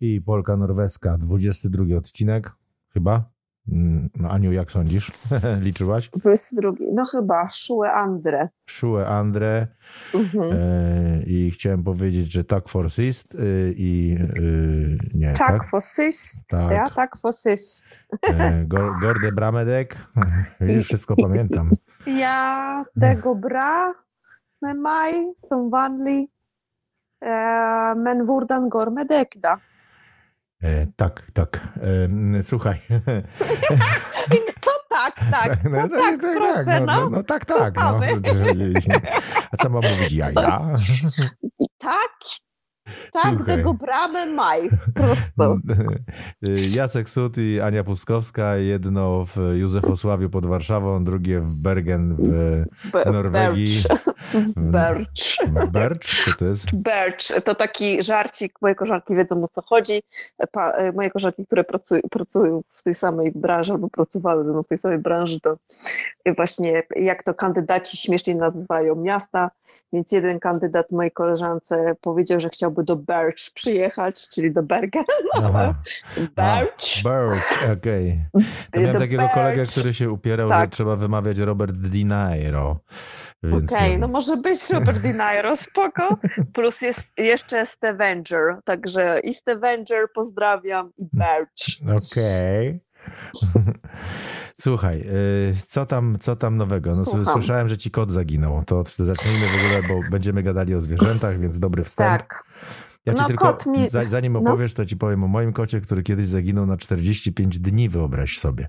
i Polka Norweska, 22 odcinek, chyba. No Aniu, jak sądzisz? Liczyłaś? 22. No chyba, Szue Andre. Szue Andre Mhm. e, i chciałem powiedzieć, że tak for sist e, i e, nie, Tak, tak? for sist. Tak. Ja, tak, for sist. E, Gor- Gorde Bramedek. Widzisz, wszystko pamiętam. Ja, tego bra, mig som vanlig. Eh, men hvordan går med deg, da? E, tak, tak. E, słuchaj. To tak, tak, to No, tak, proszę, no, no. no, no tak, tak. No. A co mam mówić? Ja, ja? Tak, tak, Słuchaj. tego bramy maj, prosto. Jacek Sut i Ania Pustkowska. Jedno w Józefosławiu pod Warszawą, drugie w Bergen w, Be- Norwegii. Bercz. w Bercz. Co to jest? Bercz to taki żarcik, moje koleżanki wiedzą o co chodzi. Pa, e, moje koleżanki, które pracują, pracują w tej samej branży albo pracowały ze mną w tej samej branży, to właśnie jak to kandydaci śmiesznie nazywają miasta. Więc jeden kandydat mojej koleżance powiedział, że chciałby do Bercz przyjechać, czyli do Bergen. Aha. Bercz. Bercz, okej. Ja miałem takiego kolegę, Bercz. który się upierał, że Tak. trzeba wymawiać Robert Di Nairo. Okej, no, no może być Robert De Niro, spoko. Plus jest jeszcze Stevenger, także i Stevenger pozdrawiam i Bercz. Okej. Słuchaj, y, co tam, co tam nowego? No, Słucham. słyszałem, że ci kot zaginął. To zacznijmy w ogóle, bo będziemy gadali o zwierzętach, więc dobry wstęp. Tak, Ja ci No, tylko, kot mi- za- zanim no. opowiesz, to ci powiem o moim kocie, który kiedyś zaginął na 45 dni, wyobraź sobie.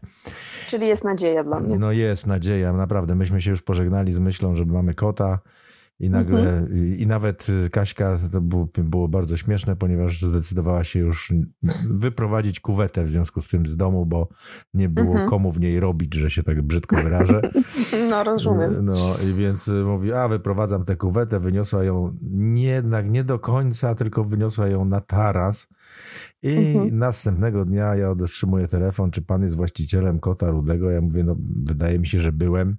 czyli jest nadzieja dla mnie. No jest nadzieja, naprawdę. Myśmy się już pożegnali z myślą, że mamy kota i nagle, Mhm. i, nawet y, Kaśka, to było, było bardzo śmieszne, ponieważ zdecydowała się już wyprowadzić kuwetę w związku z tym z domu, bo nie było Mhm. komu w niej robić, że się tak brzydko wyrażę. No rozumiem. No i więc y, mówi, a wyprowadzam tę kuwetę, wyniosła ją nie, jednak nie do końca, tylko wyniosła ją na taras. I Mhm. następnego dnia ja otrzymuję telefon, czy pan jest właścicielem kota rudego? Ja mówię, no wydaje mi się, że byłem.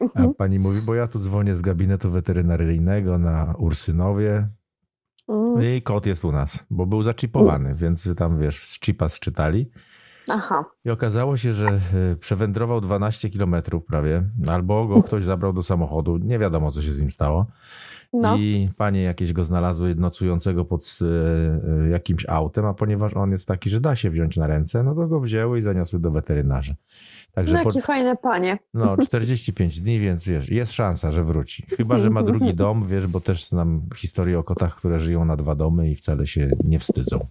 A Mhm. pani mówi, bo ja tu dzwonię z gabinetu weterynaryjnego na Ursynowie Mm, i kot jest u nas, bo był zaczipowany, więc tam wiesz, z chipa sczytali. Aha, I okazało się, że e, przewędrował 12 kilometrów prawie, albo go ktoś zabrał do samochodu. Nie wiadomo, co się z nim stało. No. I panie jakieś go znalazły nocującego pod e, jakimś autem, a ponieważ on jest taki, że da się wziąć na ręce, no to go wzięły i zaniosły do weterynarza. Także No po, jakie fajne panie. no, 45 dni, więc wiesz, jest szansa, że wróci. Chyba, że ma drugi dom, wiesz, bo też znam historię o kotach, które żyją na dwa domy i wcale się nie wstydzą.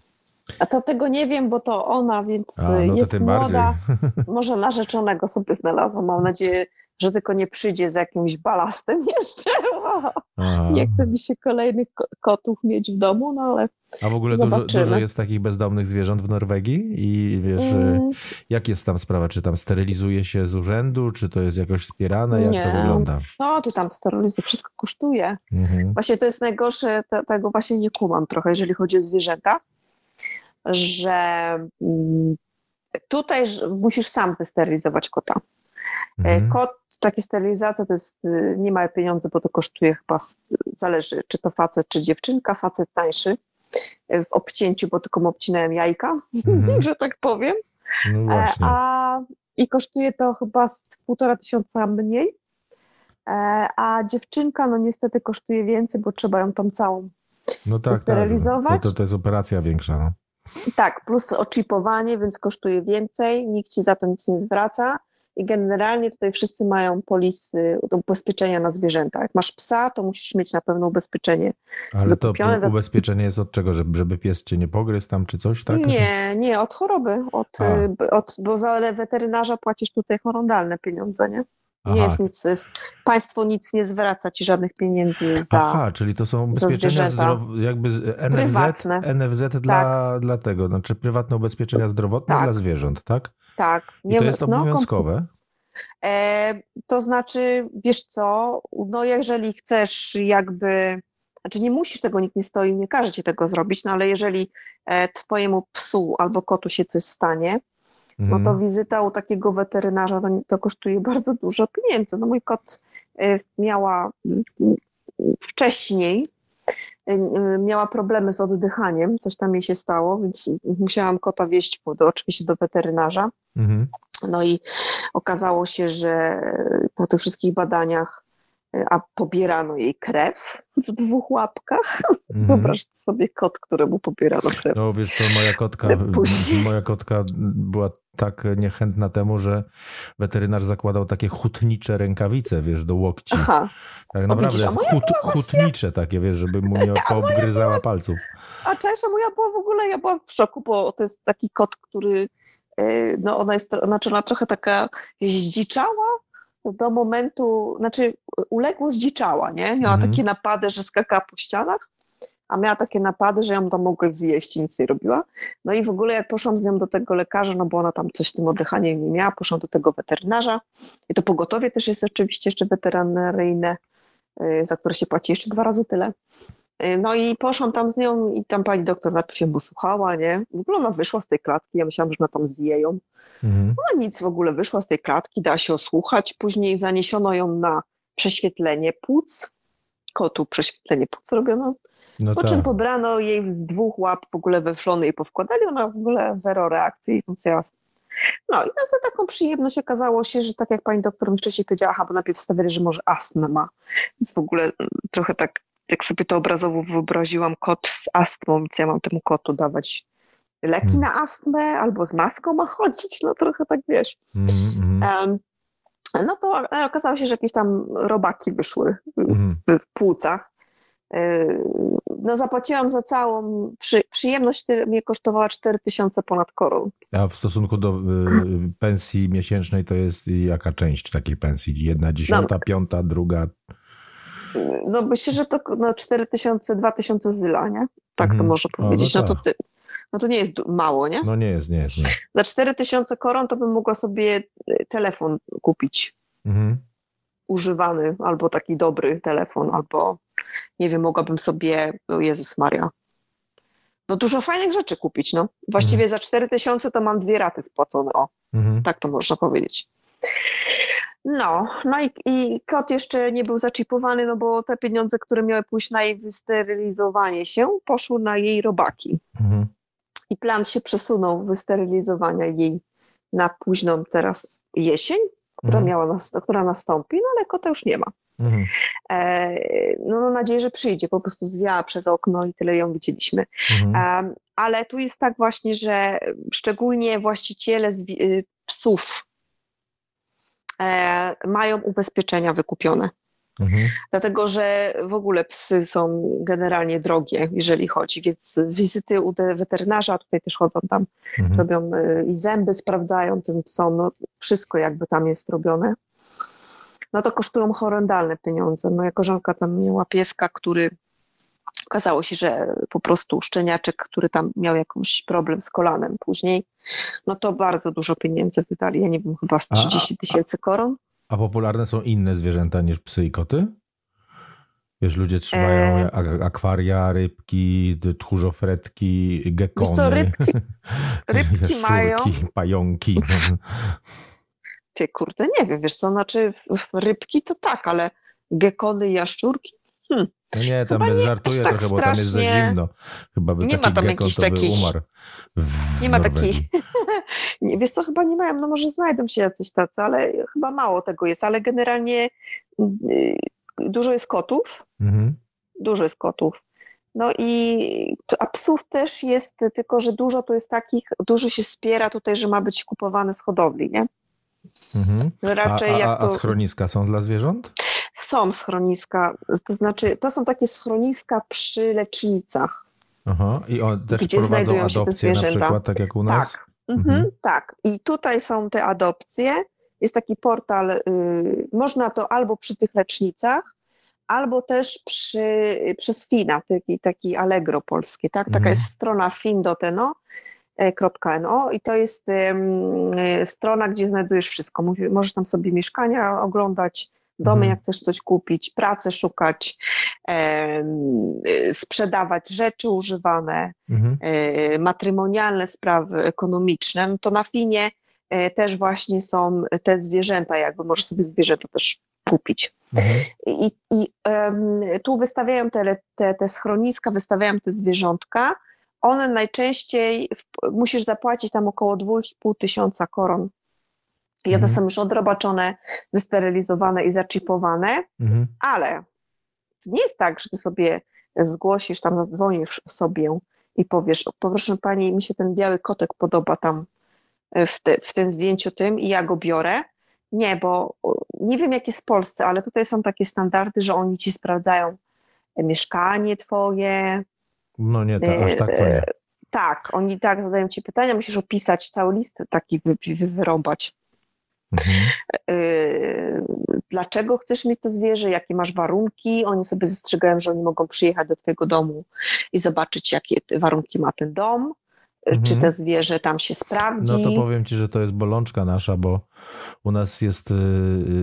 A to tego nie wiem, bo to ona, więc A, no to jest młoda. bardziej. Może narzeczonego sobie znalazła. Mam nadzieję, że tylko nie przyjdzie z jakimś balastem jeszcze. Nie chce mi się kolejnych ko- kotów mieć w domu, no ale A w ogóle dużo, dużo jest takich bezdomnych zwierząt w Norwegii i wiesz, e, mm, jak jest tam sprawa? Czy tam sterylizuje się z urzędu, czy to jest jakoś wspierane? Jak to Nie. wygląda? no to tam sterylizuj, wszystko kosztuje. Mhm. Właśnie to jest najgorsze, te, tego właśnie nie kumam trochę, jeżeli chodzi o zwierzęta, że mm, tutaj musisz sam wysterylizować kota. E, Mhm. Kot, takie sterylizacja to jest y, nie małe pieniądze, bo to kosztuje chyba, zależy czy to facet, czy dziewczynka, facet tańszy e, w obcięciu, bo tylko mu obcinałem jajka, Mhm. że tak powiem. No E, właśnie. A, I kosztuje to chyba z półtora tysiąca mniej. A dziewczynka, no niestety kosztuje więcej, bo trzeba ją tam całą. No tak, tak. sterylizować? To, to, to jest operacja większa. No. Tak, plus oczipowanie, więc kosztuje więcej, nikt ci za to nic nie zwraca. I generalnie tutaj wszyscy mają polisy, ubezpieczenia na zwierzęta. Jak masz psa, to musisz mieć na pewno ubezpieczenie. Ale to Wykupione do- ubezpieczenie jest od czego? Żeby, żeby pies cię nie pogryzł tam czy coś, tak? Nie, nie, od choroby, od, A. y, od, bo za weterynarza płacisz tutaj horrendalne pieniądze, nie? Nie jest nic, jest, państwo nic nie zwraca ci żadnych pieniędzy za. Aha, czyli to są ubezpieczenia zwierzęta. zdrow... jakby NFZ, Prywatne. NFZ dla, dla tego, znaczy prywatne ubezpieczenia zdrowotne Tak. dla zwierząt, tak? Tak. I to jest no, obowiązkowe? E, to znaczy, wiesz co, no jeżeli chcesz jakby, znaczy nie musisz tego, nikt nie stoi, nie każe ci tego zrobić, no ale jeżeli e, twojemu psu albo kotu się coś stanie, no to Mhm. wizyta u takiego weterynarza to, to kosztuje bardzo dużo pieniędzy. No mój kot e, miała mm, mm, wcześniej miała problemy z oddychaniem, coś tam jej się stało, więc musiałam kota wieźć do, oczywiście do weterynarza. Mhm. No i okazało się, że po tych wszystkich badaniach a pobierano jej krew w dwóch łapkach. Mm. Wyobraź sobie kot, któremu pobierano krew. No wiesz co, moja kotka, moja kotka była tak niechętna temu, że weterynarz zakładał takie hutnicze rękawice, wiesz, do łokci. Aha. Tak naprawdę, hut, hutnicze takie, wiesz, żeby mu nie poobgryzała była... palców. A cześć, a moja była w ogóle, ja byłam w szoku, bo to jest taki kot, który e, no ona jest, znaczy ona trochę taka zdziczała, do momentu, znaczy uległo zdziczała, nie? Miała mhm. takie napady, że skakała po ścianach, a miała takie napady, że ją tam mogła zjeść i nic nie robiła. No i w ogóle jak poszłam z nią do tego lekarza, no bo ona tam coś z tym oddychaniem nie miała, poszłam do tego weterynarza i to pogotowie też jest oczywiście jeszcze weterynaryjne, y, za które się płaci jeszcze dwa razy tyle. Y, no i poszłam tam z nią i tam pani doktor najpierw ją posłuchała, nie? W ogóle ona wyszła z tej klatki, ja myślałam, że ona tam zje ją. Mhm. No nic, w ogóle wyszła z tej klatki, da się osłuchać. Później zaniesiono ją na prześwietlenie płuc. Kotu prześwietlenie płuc robiono. No po tak. czym pobrano jej z dwóch łap w ogóle weflony i powkładali, ona w ogóle zero reakcji, więc ja no i za taką przyjemność okazało się, że tak jak pani doktor mi wcześniej powiedziała, aha, bo najpierw stawiali, że może astmę ma, więc w ogóle trochę tak jak sobie to obrazowo wyobraziłam, kot z astmą, więc ja mam temu kotu dawać leki mm. na astmę, albo z maską ma chodzić, no trochę tak wiesz. Mm, um, no to e, okazało się, że jakieś tam robaki wyszły w, w płucach. E, no zapłaciłam za całą przy, przyjemność, mnie kosztowała 4000 ponad koron. A w stosunku do y, pensji miesięcznej to jest jaka część takiej pensji? Jedna dziesiąta, no, piąta, druga? No myślę, że to no, 4000, 2000 zyla, nie? Tak mhm. to można powiedzieć. No, no, to tak. ty, no to nie jest mało, nie? No nie jest, nie jest. Nie. Za 4000 koron to bym mogła sobie y, telefon kupić. Mhm. Używany, albo taki dobry telefon, albo nie wiem, mogłabym sobie, o Jezus Maria, no dużo fajnych rzeczy kupić, no. Właściwie mhm. za 4000 to mam dwie raty spłacone, o. Mhm. Tak to można powiedzieć. No, no i, i kot jeszcze nie był zaczipowany, no bo te pieniądze, które miały pójść na jej wysterylizowanie się, poszły na jej robaki. Mhm. I plan się przesunął wysterylizowania jej na późną teraz jesień, która, mhm. miała, która nastąpi, no ale kota już nie ma. Mhm. E, no mam nadzieję, że przyjdzie, po prostu zwiała przez okno i tyle ją widzieliśmy. Mhm. E, ale tu jest tak właśnie, że szczególnie właściciele y, psów mają ubezpieczenia wykupione. Mhm. Dlatego, że w ogóle psy są generalnie drogie, jeżeli chodzi, więc wizyty u weterynarza, tutaj też chodzą tam, mhm. robią e, i zęby sprawdzają tym psom, no wszystko jakby tam jest robione. No to kosztują horrendalne pieniądze. Moja koleżanka tam miała pieska, który Okazało się, że po prostu szczeniaczek, który tam miał jakiś problem z kolanem później, no to bardzo dużo pieniędzy wydali. Ja nie wiem, chyba z 30 tysięcy koron. A popularne są inne zwierzęta niż psy i koty? Wiesz, ludzie trzymają e... akwaria, rybki, tchórzofretki, gekony. Co, rybki, rybki mają... pająki. Ty, kurde, nie wiem, wiesz co, znaczy rybki to tak, ale gekony i jaszczurki? Hmm. No nie, tam bez żartuję tak trochę, bo tam jest za zimno. Chyba by nie taki ma tam jakiś to takich, umarł Nie ma takich. nie, wiesz co, chyba nie mają, no może znajdą się jacyś tacy, ale chyba mało tego jest, ale generalnie y, dużo jest kotów. Mhm. Dużo jest kotów. No i a psów też jest, tylko że dużo to jest takich, dużo się wspiera tutaj, że ma być kupowane z hodowli, nie? Mhm. Raczej a, a, a schroniska są dla zwierząt? Są schroniska, to znaczy to są takie schroniska przy lecznicach. Aha, i on też gdzie prowadzą adopcje na przykład, tak jak u nas? Tak, mhm. Mhm, tak. I tutaj są te adopcje. Jest taki portal, y, można to albo przy tych lecznicach, albo też przy, przez Fina, taki, taki Allegro polskie, tak? Taka mhm. jest strona fin.no .no i to jest y, strona, gdzie znajdujesz wszystko. Możesz tam sobie mieszkania oglądać, domy, mhm. jak chcesz coś kupić, pracę szukać, e, sprzedawać rzeczy używane, mhm. e, matrymonialne sprawy ekonomiczne, no to na Finie e, też właśnie są te zwierzęta, jakby możesz sobie zwierzęta też kupić. Mhm. I, i tu wystawiają te, te, te schroniska, wystawiają te zwierzątka. One najczęściej musisz zapłacić tam około 2,5 tysiąca koron. I one mhm. są już odrobaczone, wysterylizowane i zaczipowane, mhm. ale to nie jest tak, że ty sobie zgłosisz, tam zadzwonisz sobie i powiesz, proszę pani, mi się ten biały kotek podoba tam w, te, w tym zdjęciu tym i ja go biorę. Nie, bo nie wiem jak jest w Polsce, ale tutaj są takie standardy, że oni ci sprawdzają mieszkanie twoje. No nie, to, aż tak to nie. E, tak, oni tak zadają ci pytania, musisz opisać cały list taki wy, wy, wyrąbać. Mhm. E, dlaczego chcesz mieć to zwierzę, jakie masz warunki? Oni sobie zastrzegają, że oni mogą przyjechać do twojego domu i zobaczyć, jakie warunki ma ten dom mhm. czy to zwierzę tam się sprawdzi. No to powiem Ci, że to jest bolączka nasza, bo u nas jest y,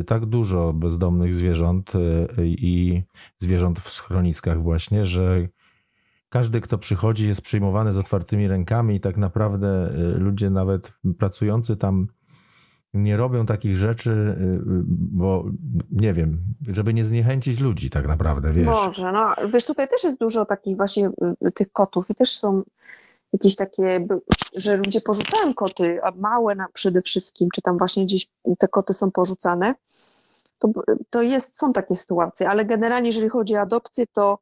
y, tak dużo bezdomnych zwierząt i zwierząt w schroniskach właśnie, że każdy, kto przychodzi, jest przyjmowany z otwartymi rękami i tak naprawdę ludzie nawet pracujący tam nie robią takich rzeczy, bo nie wiem, żeby nie zniechęcić ludzi tak naprawdę, wiesz. Może, no wiesz, tutaj też jest dużo takich właśnie tych kotów i też są jakieś takie, że ludzie porzucają koty, a małe na, przede wszystkim, czy tam właśnie gdzieś te koty są porzucane, to, to jest, są takie sytuacje, ale generalnie jeżeli chodzi o adopcję, to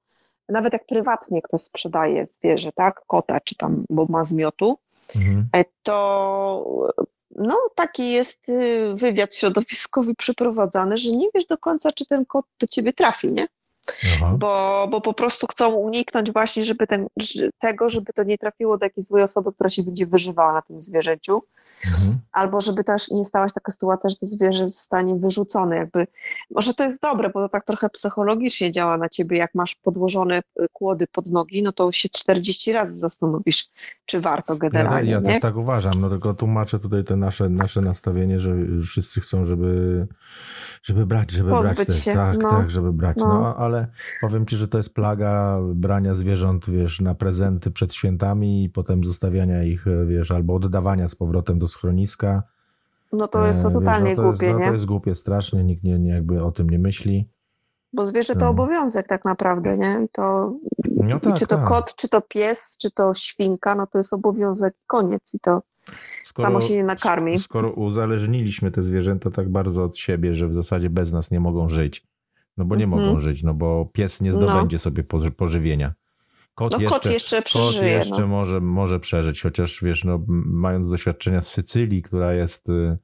nawet jak prywatnie ktoś sprzedaje zwierzę, tak, kota, czy tam, bo ma zmiotu, mhm. E, to no taki jest y, wywiad środowiskowy przeprowadzany, że nie wiesz do końca, czy ten kot do ciebie trafi, nie? Bo, bo po prostu chcą uniknąć właśnie żeby ten, tego, żeby to nie trafiło do jakiejś złej osoby, która się będzie wyżywała na tym zwierzęciu, mhm. albo żeby też nie stała się taka sytuacja, że to zwierzę zostanie wyrzucone. Jakby, może to jest dobre, bo to tak trochę psychologicznie działa na ciebie, jak masz podłożone y, kłody pod nogi, no to się 40 razy zastanowisz, czy warto generalnie. Ja, ja też tak uważam, no tylko tłumaczę tutaj te nasze, nasze nastawienie, że wszyscy chcą, żeby, żeby brać, żeby Pozbyć brać. Się. Tak, no. tak, żeby brać. No. no ale ale powiem ci, że to jest plaga brania zwierząt, wiesz, na prezenty przed świętami i potem zostawiania ich, wiesz, albo oddawania z powrotem do schroniska. No to jest to e, totalnie wiesz, no to głupie, jest, no, nie? To jest głupie strasznie, nikt nie, nie jakby o tym nie myśli. Bo zwierzę to no. obowiązek tak naprawdę, nie? I to no tak, i czy to tak. kot, czy to pies, czy to świnka, no to jest obowiązek, koniec i to skoro, samo się nie nakarmi. Skoro uzależniliśmy te zwierzęta tak bardzo od siebie, że w zasadzie bez nas nie mogą żyć, no bo nie mhm. mogą żyć, no bo pies nie zdobędzie no. sobie pożywienia. Kot, no, jeszcze, kot jeszcze przeżyje. Kot jeszcze no. może, może przeżyć, chociaż wiesz, no, mając doświadczenia z Sycylii, która jest y,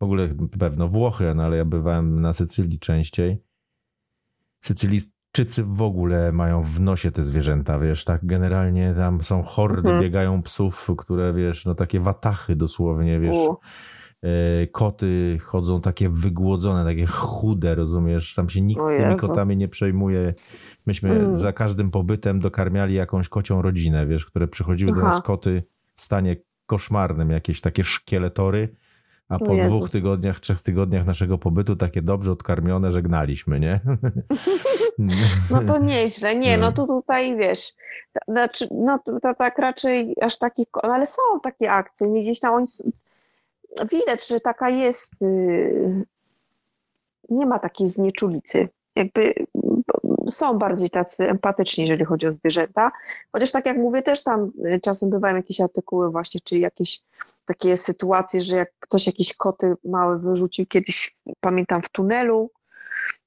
w ogóle pewno Włochy, no, ale ja bywałem na Sycylii częściej. Sycylijczycy w ogóle mają w nosie te zwierzęta, wiesz, tak generalnie tam są hordy, mhm. biegają psów, które wiesz, no takie watachy dosłownie, wiesz. U koty chodzą takie wygłodzone, takie chude, rozumiesz? Tam się nikt tymi kotami nie przejmuje. Myśmy mm. za każdym pobytem dokarmiali jakąś kocią rodzinę, wiesz, które przychodziły Aha. do nas koty w stanie koszmarnym, jakieś takie szkieletory, a po dwóch tygodniach, trzech tygodniach naszego pobytu takie dobrze odkarmione żegnaliśmy, nie? No to nieźle. Nie, no, to tutaj wiesz, znaczy, no to tak raczej aż taki, no ale są takie akcje, nie gdzieś tam oni widać, że taka jest, y, nie ma takiej znieczulicy. Jakby są bardziej tacy empatyczni, jeżeli chodzi o zwierzęta. Chociaż tak jak mówię, też tam y, czasem bywają jakieś artykuły właśnie, czy jakieś takie sytuacje, że jak ktoś jakieś koty małe wyrzucił kiedyś, pamiętam, w tunelu,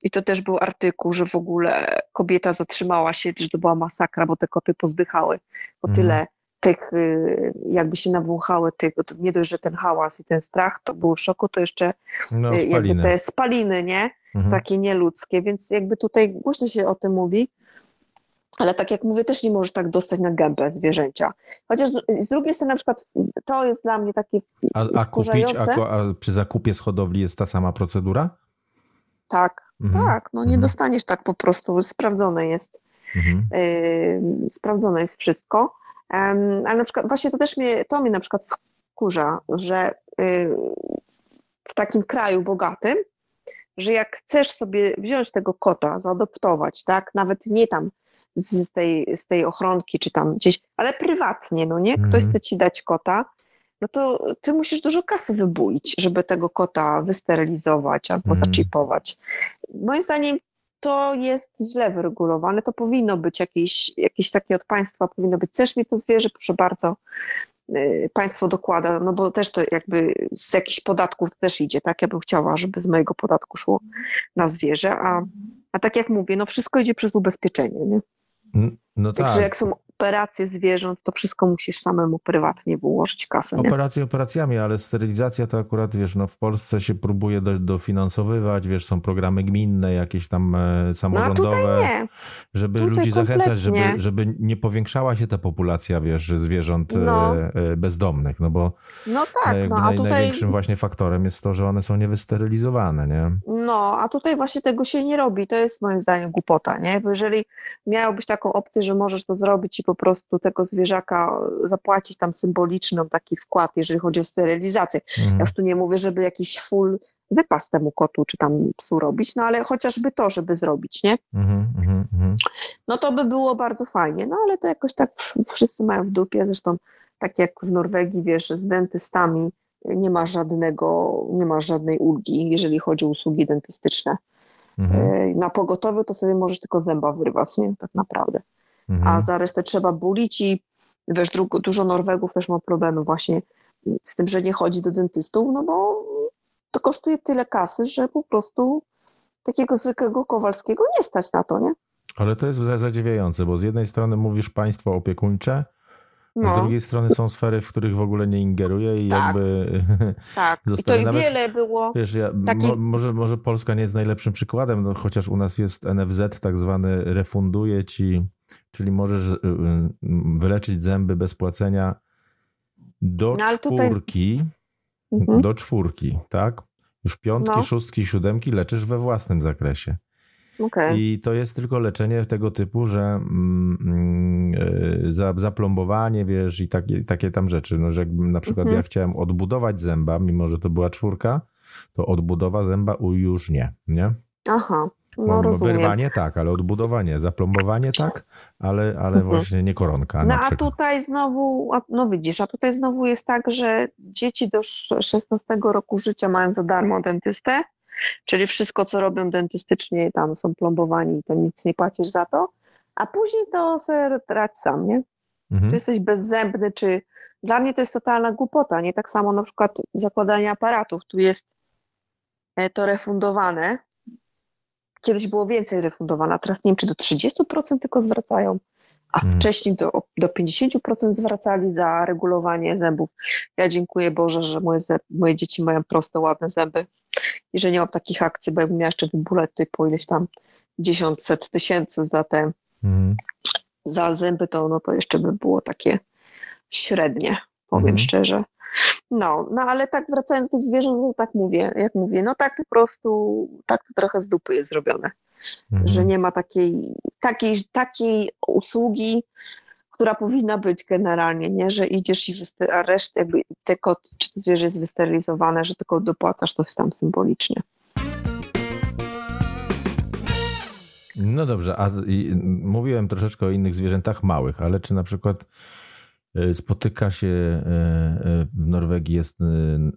i to też był artykuł, że w ogóle kobieta zatrzymała się, że to była masakra, bo te koty pozdychały. Bo mhm. tyle tych, y, jakby się nawąchały tych, nie dość, że ten hałas i ten strach, to było w szoku, to jeszcze no, y, jakby te spaliny, nie? Mhm. Takie nieludzkie, więc jakby tutaj głośno się o tym mówi, ale tak jak mówię, też nie możesz tak dostać na gębę zwierzęcia. Chociaż z drugiej strony na przykład to jest dla mnie takie a, a kupić, a, a przy zakupie z hodowli jest ta sama procedura? Tak, mhm. tak, no nie mhm. dostaniesz tak po prostu, sprawdzone jest, mhm. yy, sprawdzone jest wszystko. Ale na przykład właśnie to też mnie, to mnie na przykład wkurza, że y, w takim kraju bogatym, że jak chcesz sobie wziąć tego kota, zaadoptować, tak, nawet nie tam z tej, z tej ochronki, czy tam gdzieś, ale prywatnie, no nie, ktoś mhm. chce ci dać kota, no to ty musisz dużo kasy wybulić, żeby tego kota wysterylizować albo mm. zaczipować. Moim zdaniem to jest źle wyregulowane, to powinno być jakieś, jakieś takie od państwa, powinno być, chcesz mi to zwierzę, proszę bardzo, y, państwo dokłada, no bo też to jakby z jakichś podatków też idzie, tak? Ja bym chciała, żeby z mojego podatku szło na zwierzę, a, a tak jak mówię, no wszystko idzie przez ubezpieczenie, nie? No Także tak. jak są operacje zwierząt, to wszystko musisz samemu prywatnie wyłożyć kasę. Nie? Operacje operacjami, ale sterylizacja to akurat, wiesz, no w Polsce się próbuje do, dofinansowywać, wiesz, są programy gminne, jakieś tam e, samorządowe, no, żeby tutaj ludzi kompletnie. zachęcać, żeby, żeby nie powiększała się ta populacja, wiesz, zwierząt e, no. e, bezdomnych, no bo no tak, no, a naj, tutaj... największym właśnie faktorem jest to, że one są niewysterylizowane, nie? No, a tutaj właśnie tego się nie robi, to jest moim zdaniem głupota, nie? Bo jeżeli miałobyś taką opcję, że możesz to zrobić i po prostu tego zwierzaka zapłacić tam symboliczną taki wkład, jeżeli chodzi o sterylizację. Mhm. Ja już tu nie mówię, żeby jakiś full wypas temu kotu czy tam psu robić, no ale chociażby to, żeby zrobić, nie? Mhm, mhm, mhm. No to by było bardzo fajnie, no ale to jakoś tak wszyscy mają w dupie, zresztą tak jak w Norwegii, wiesz, z dentystami nie ma żadnego, nie ma żadnej ulgi, jeżeli chodzi o usługi dentystyczne. Mhm. E, na pogotowiu to sobie możesz tylko zęba wyrwać, nie? Tak naprawdę mhm. a za resztę trzeba bulić i wiesz, dużo Norwegów też ma problemy właśnie z tym, że nie chodzi do dentystów, no bo to kosztuje tyle kasy, że po prostu takiego zwykłego Kowalskiego nie stać na to, nie? Ale to jest zadziwiające, bo z jednej strony mówisz państwo opiekuńcze, no. Z drugiej strony są sfery, w których w ogóle nie ingeruje i tak. jakby. Tak, i to i wiele było. Wiesz, ja, taki... mo, może, może Polska nie jest najlepszym przykładem, no, chociaż u nas jest NFZ, tak zwany refunduje ci, czyli możesz y, y, wyleczyć zęby bez płacenia do no, czwórki. Tutaj... Mhm. Do czwórki, tak? Już piątki, no. szóstki, siódemki leczysz we własnym zakresie. Okay. I to jest tylko leczenie tego typu, że mm, mm, e, za, zaplombowanie, wiesz, i takie, takie tam rzeczy. No, że jakbym na przykład mhm. ja chciałem odbudować zęba, mimo że to była czwórka, to odbudowa zęba już nie, nie? Aha. No, rozumiem. Wyrwanie tak, ale odbudowanie, zaplombowanie tak, ale, ale mhm. właśnie nie koronka. No a tutaj znowu, no widzisz, a tutaj znowu jest tak, że dzieci do 16 roku życia mają za darmo dentystę, Czyli wszystko, co robią dentystycznie, tam są plombowani, to nic nie płacisz za to, a później to sobie trać sam, nie? Mhm. Czy jesteś bezzębny, czy... Dla mnie to jest totalna głupota, nie? Tak samo na przykład zakładanie aparatów, tu jest e, to refundowane, kiedyś było więcej refundowane, teraz nie wiem, czy do 30% tylko zwracają, a mhm. wcześniej do, do 50% zwracali za regulowanie zębów. Ja dziękuję Boże, że moje, moje dzieci mają proste, ładne zęby i że nie mam takich akcji, bo jakbym miała jeszcze tutaj po ileś tam dziesiąt, set tysięcy za te mhm. za zęby, to no to jeszcze by było takie średnie, powiem mhm. szczerze. No, no ale tak wracając do tych zwierząt, to tak mówię, jak mówię, no tak po prostu, tak to trochę z dupy jest zrobione, mhm. że nie ma takiej, takiej, takiej usługi, która powinna być generalnie, nie, że idziesz i wysty- a resztę jakby te kot, czy to zwierzę jest wysterylizowane, że tylko dopłacasz to tam symbolicznie. No dobrze, a mówiłem troszeczkę o innych zwierzętach małych, ale czy na przykład e, spotyka się e, e, w Norwegii, jest,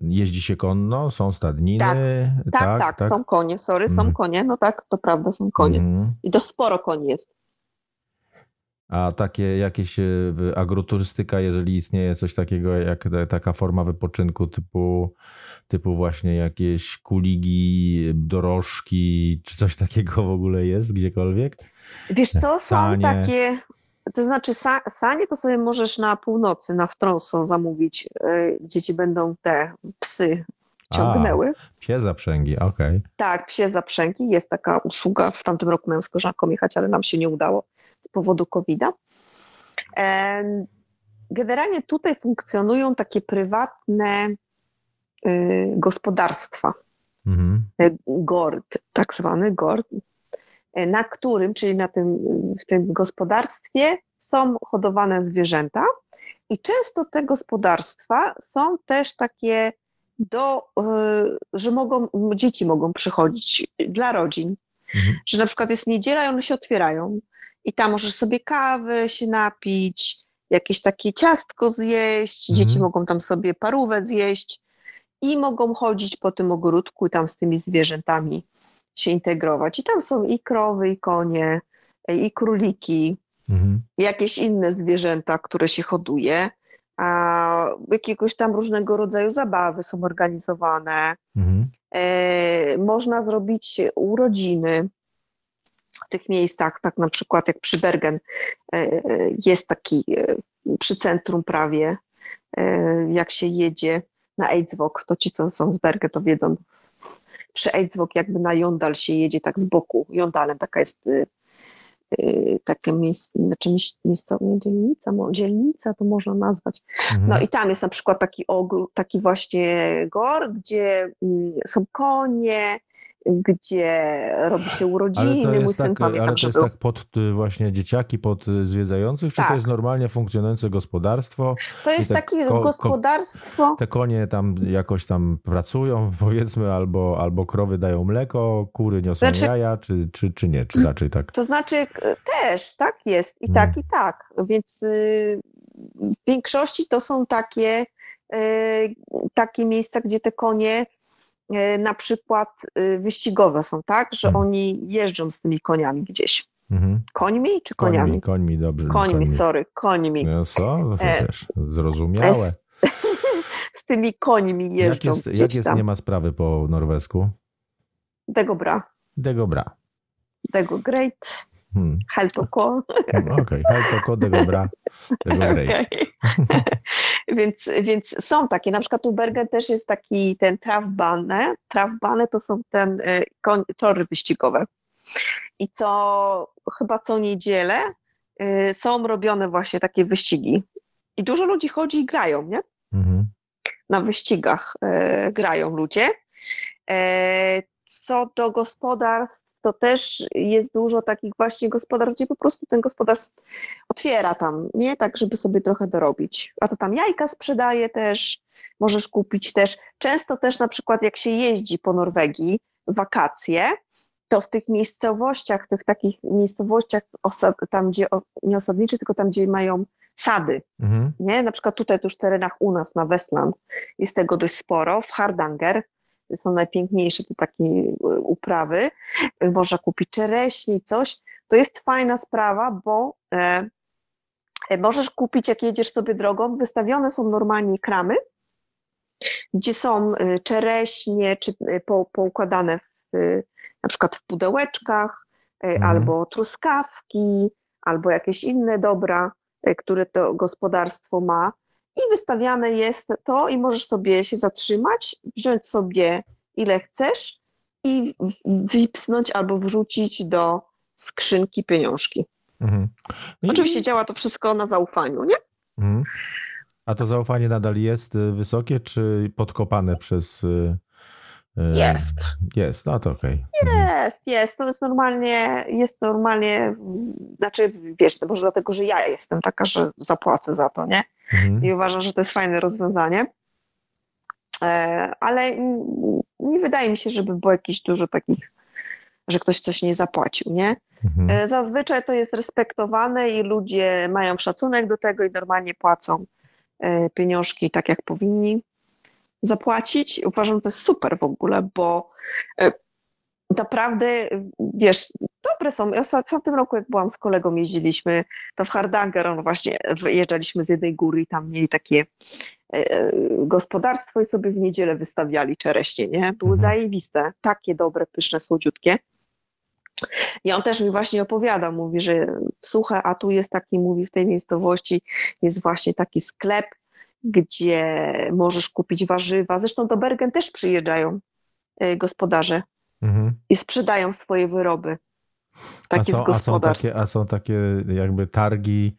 jeździ się konno, są stadniny? Tak, tak, tak, tak, tak. są konie, sorry, są mm. konie, no tak, to prawda, są konie. Mm. I to sporo koni jest. A takie jakieś e, agroturystyka, jeżeli istnieje coś takiego jak taka forma wypoczynku typu, typu właśnie jakieś kuligi, dorożki, czy coś takiego w ogóle jest gdziekolwiek? Wiesz co, są sanie. takie, to znaczy sanie to sobie możesz na północy, na Wtrąso zamówić, e, gdzie ci będą te psy ciągnęły. A, psie zaprzęgi, okej. Okay. Tak, psie zaprzęgi, jest taka usługa, w tamtym roku miałem z koleżanką jechać, ale nam się nie udało z powodu COVID-a. Generalnie tutaj funkcjonują takie prywatne y, gospodarstwa. Mhm. E, GORD, tak zwany GORD, e, na którym, czyli na tym, w tym gospodarstwie są hodowane zwierzęta i często te gospodarstwa są też takie do, że mogą, dzieci mogą przychodzić dla rodzin, mhm. że na przykład jest niedziela i one się otwierają i tam możesz sobie kawy się napić, jakieś takie ciastko zjeść, mhm. dzieci mogą tam sobie parówę zjeść i mogą chodzić po tym ogródku i tam z tymi zwierzętami się integrować. I tam są i krowy, i konie, i króliki, mhm. jakieś inne zwierzęta, które się hoduje. A jakiegoś tam różnego rodzaju zabawy są organizowane. Mhm. E, można zrobić urodziny tych miejscach, tak na przykład jak przy Bergen e, jest taki e, przy centrum prawie, e, jak się jedzie na Eidsvok, to ci co są z Bergen to wiedzą, przy Eidsvok jakby na Jondal się jedzie tak z boku, Jondalem taka jest takie miejsce, znaczy miejscowa dzielnica, dzielnica to można nazwać. Mhm. No i tam jest na przykład taki ogród, taki właśnie gor, gdzie mm, są konie, gdzie robi się urodziny, ale to mój syn tak, pamiętam, Ale to jest był. tak pod y, właśnie dzieciaki, pod y, zwiedzających, czy tak. to jest normalnie funkcjonujące gospodarstwo? To jest takie ko gospodarstwo. te konie tam jakoś tam pracują, powiedzmy, albo, albo krowy dają mleko, kury niosą znaczy, jaja, czy, czy, czy nie, czy raczej tak? To znaczy też, tak jest, i tak, hmm. i tak, więc y, w większości to są takie, takie miejsca, gdzie te konie E, na przykład y, wyścigowe są, tak, że mhm. oni jeżdżą z tymi koniami gdzieś. Mhm. Końmi czy koniami? Końmi, końmi dobrze. Końmi, końmi. sorry, końmi. No co? No e, wiesz, zrozumiałe. Z, z, tymi końmi jeżdżą Jak jest, jak jest nie ma sprawy po norwesku? Dego bra. Dego bra. Dego great. Hmm. Heltoko. Hmm, okej, okay. Heltoko, dego bra, dego great. Okay. więc, więc są takie, na przykład u Bergen też jest taki ten trawbane. Trawbane to są ten y, tory wyścigowe. I co chyba co niedzielę y, są robione właśnie takie wyścigi. I dużo ludzi chodzi i grają, nie? Mhm. Na wyścigach y, grają ludzie. E, co do gospodarstw, to też jest dużo takich właśnie gospodarstw, gdzie po prostu ten gospodarstw otwiera tam, nie? Tak, żeby sobie trochę dorobić. A to tam jajka sprzedaje też, możesz kupić też. Często też na przykład jak się jeździ po Norwegii wakacje, to w tych miejscowościach, w tych takich miejscowościach, tam gdzie, nie osadnicze, tylko tam gdzie mają sady, mhm. nie? Na przykład tutaj tuż w terenach u nas na Westland jest tego dość sporo, w Hardanger, są najpiękniejsze te takie e, uprawy, można kupić czereśnie, coś. To jest fajna sprawa, bo e, e, możesz kupić, jak jedziesz sobie drogą, wystawione są normalnie kramy, gdzie są czereśnie, czy po, poukładane w, na przykład w pudełeczkach, mhm. albo truskawki, albo jakieś inne dobra, które to gospodarstwo ma i wystawiane jest to i możesz sobie się zatrzymać, wziąć sobie ile chcesz i wypsnąć albo wrzucić do skrzynki pieniążki. Mhm. No Oczywiście i... działa to wszystko na zaufaniu, nie? Mhm. A to zaufanie nadal jest y, wysokie, czy podkopane przez. Y, y, jest. Jest, no to okej. Okay. Mhm. Jest, jest. To jest normalnie, jest normalnie, znaczy wiesz, to może dlatego, że ja jestem taka, że zapłacę za to, nie? Mhm. I uważam, że to jest fajne rozwiązanie. E, ale nie wydaje mi się, żeby było jakieś dużo takich, że ktoś coś nie zapłacił, nie? Mhm. E, zazwyczaj to jest respektowane i ludzie mają szacunek do tego i normalnie płacą e, pieniążki tak, jak powinni zapłacić. Uważam, że to jest super w ogóle, bo naprawdę, wiesz, dobre są. Ja w tym roku, jak byłam z kolegą, jeździliśmy, to w Hardanger, on właśnie wyjeżdżaliśmy z jednej góry i tam mieli takie e, e, gospodarstwo i sobie w niedzielę wystawiali czereśnie, nie? Były mhm. zajebiste, takie dobre, pyszne, słodziutkie. I on też mi właśnie opowiada, mówi, że słuchaj, a tu jest taki, mówi, w tej miejscowości jest właśnie taki sklep, gdzie możesz kupić warzywa. Zresztą do Bergen też przyjeżdżają e, gospodarze mhm. i sprzedają swoje wyroby. Takie a są, a są, takie, a są takie jakby targi,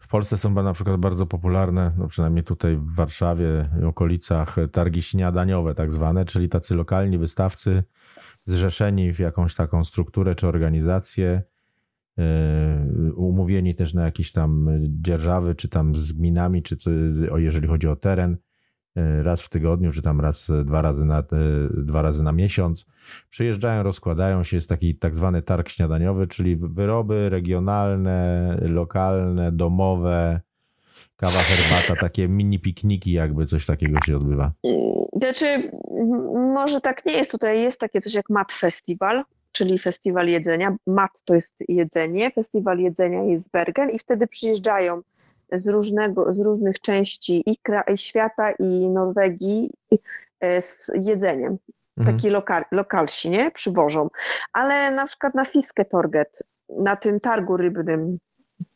w Polsce są na przykład bardzo popularne, no przynajmniej tutaj w Warszawie i okolicach, targi śniadaniowe tak zwane, czyli tacy lokalni wystawcy zrzeszeni w jakąś taką strukturę czy organizację, umówieni też na jakieś tam dzierżawy, czy tam z gminami, czy co, jeżeli chodzi o teren, E, raz w tygodniu, czy tam raz, dwa razy na, e, dwa razy na miesiąc. Przyjeżdżają, rozkładają się, jest taki tak zwany targ śniadaniowy, czyli wyroby regionalne, lokalne, domowe, kawa, herbata, takie mini pikniki jakby, coś takiego się odbywa? Znaczy, może tak nie jest. Tutaj jest takie coś jak Mat Festival, czyli festiwal jedzenia. Mat to jest jedzenie, festiwal jedzenia jest Bergen i wtedy przyjeżdżają z, różnego, z różnych części i, i świata i Norwegii e, z jedzeniem. Mhm. Taki lokal, lokalsi, nie? Przywożą. Ale na przykład na Fiske Torget, na tym targu rybnym,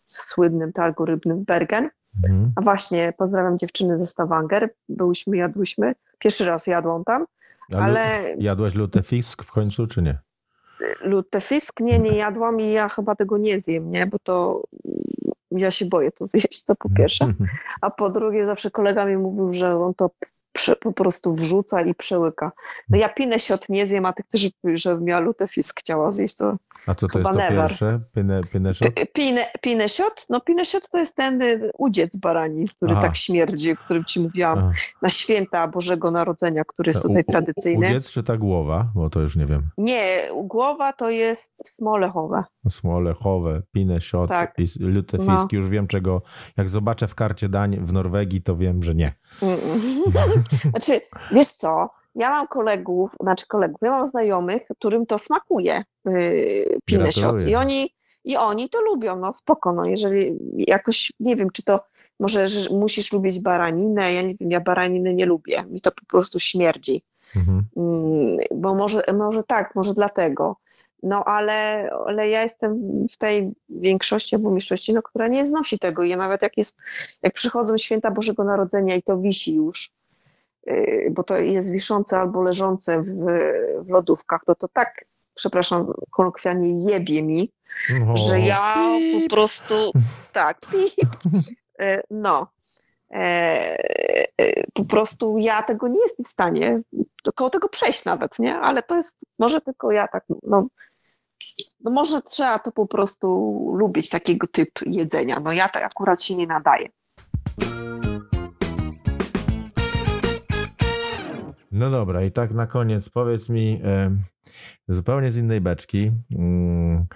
słynnym targu rybnym Bergen, mhm. a właśnie pozdrawiam dziewczyny ze Stavanger, byłyśmy, jadłyśmy, pierwszy raz jadłam tam, ale... ale... Jadłaś lutefisk w końcu, czy nie? Lutefisk? Nie, nie jadłam i ja chyba tego nie zjem, nie? Bo to ja się boję to zjeść, to po pierwsze. A po drugie, zawsze kolega mi mówił, że on to prze, po prostu wrzuca i przełyka. No ja pinę siot nie zjem, a ty chcesz, żebym ja lutefisk chciała zjeść, to A co to jest to never. pierwsze? Pinę, pinę siot? Pinę, pinę siot? No pinę siot to jest ten y, udziec barani, który Aha. tak śmierdzi, o którym ci mówiłam, Aha. na święta Bożego Narodzenia, który jest tutaj tradycyjny. Udziec czy ta głowa? Bo to już nie wiem. Nie, głowa to jest smolechowe. Smolechowe, pinę siot tak. i lutefisk. No. Już wiem czego, jak zobaczę w karcie dań w Norwegii, to wiem, że nie. Znaczy, wiesz co, ja mam kolegów, znaczy kolegów, ja mam znajomych, którym to smakuje yy, pinesiot i oni, i oni to lubią, no spoko, no jeżeli jakoś, nie wiem, czy to może że musisz lubić baraninę, ja nie wiem, ja baraniny nie lubię, mi to po prostu śmierdzi, mhm. yy, bo może, może tak, może dlatego, no ale, ale ja jestem w tej większości albo mniejszości, no, która nie znosi tego. I ja nawet jak jest, jak przychodzą święta Bożego Narodzenia i to wisi już, bo to jest wiszące albo leżące w, w lodówkach, to to tak, przepraszam, kolokwialnie jebie mi, o, że ja po prostu, tak, yy, no, e, po prostu ja tego nie jestem w stanie koło tego przejść nawet, nie? Ale to jest może tylko ja tak, no, no może trzeba to po prostu lubić, takiego typ jedzenia. No ja tak akurat się nie nadaję. No dobra, i tak na koniec powiedz mi zupełnie z innej beczki. Mm,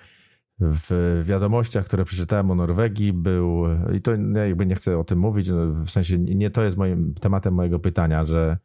w wiadomościach, które przeczytałem o Norwegii, był, i to ja jakby nie chcę o tym mówić, no, w sensie nie to jest moim tematem mojego pytania, że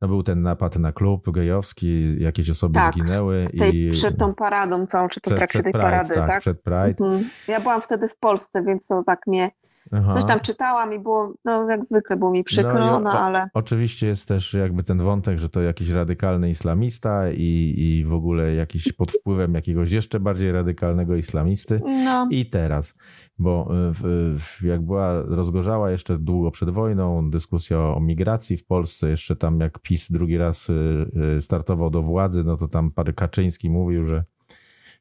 no był ten napad na klub gejowski, jakieś osoby tak, zginęły. Tej, i... Przed tą paradą całą, czy to w trakcie tej Pride, parady, tak, tak? Przed Pride. Mhm. Ja byłam wtedy w Polsce, więc to tak mnie Aha. Coś tam czytałam i było, no jak zwykle było mi przykro, no, no ale... Oczywiście jest też jakby ten wątek, że to jakiś radykalny islamista i, i w ogóle jakiś pod wpływem jakiegoś jeszcze bardziej radykalnego islamisty. No. I teraz, bo e, w, w, jak była rozgorzała jeszcze długo przed wojną dyskusja o migracji w Polsce, jeszcze tam jak PiS drugi raz e, e, startował do władzy, no to tam Kaczyński mówił, że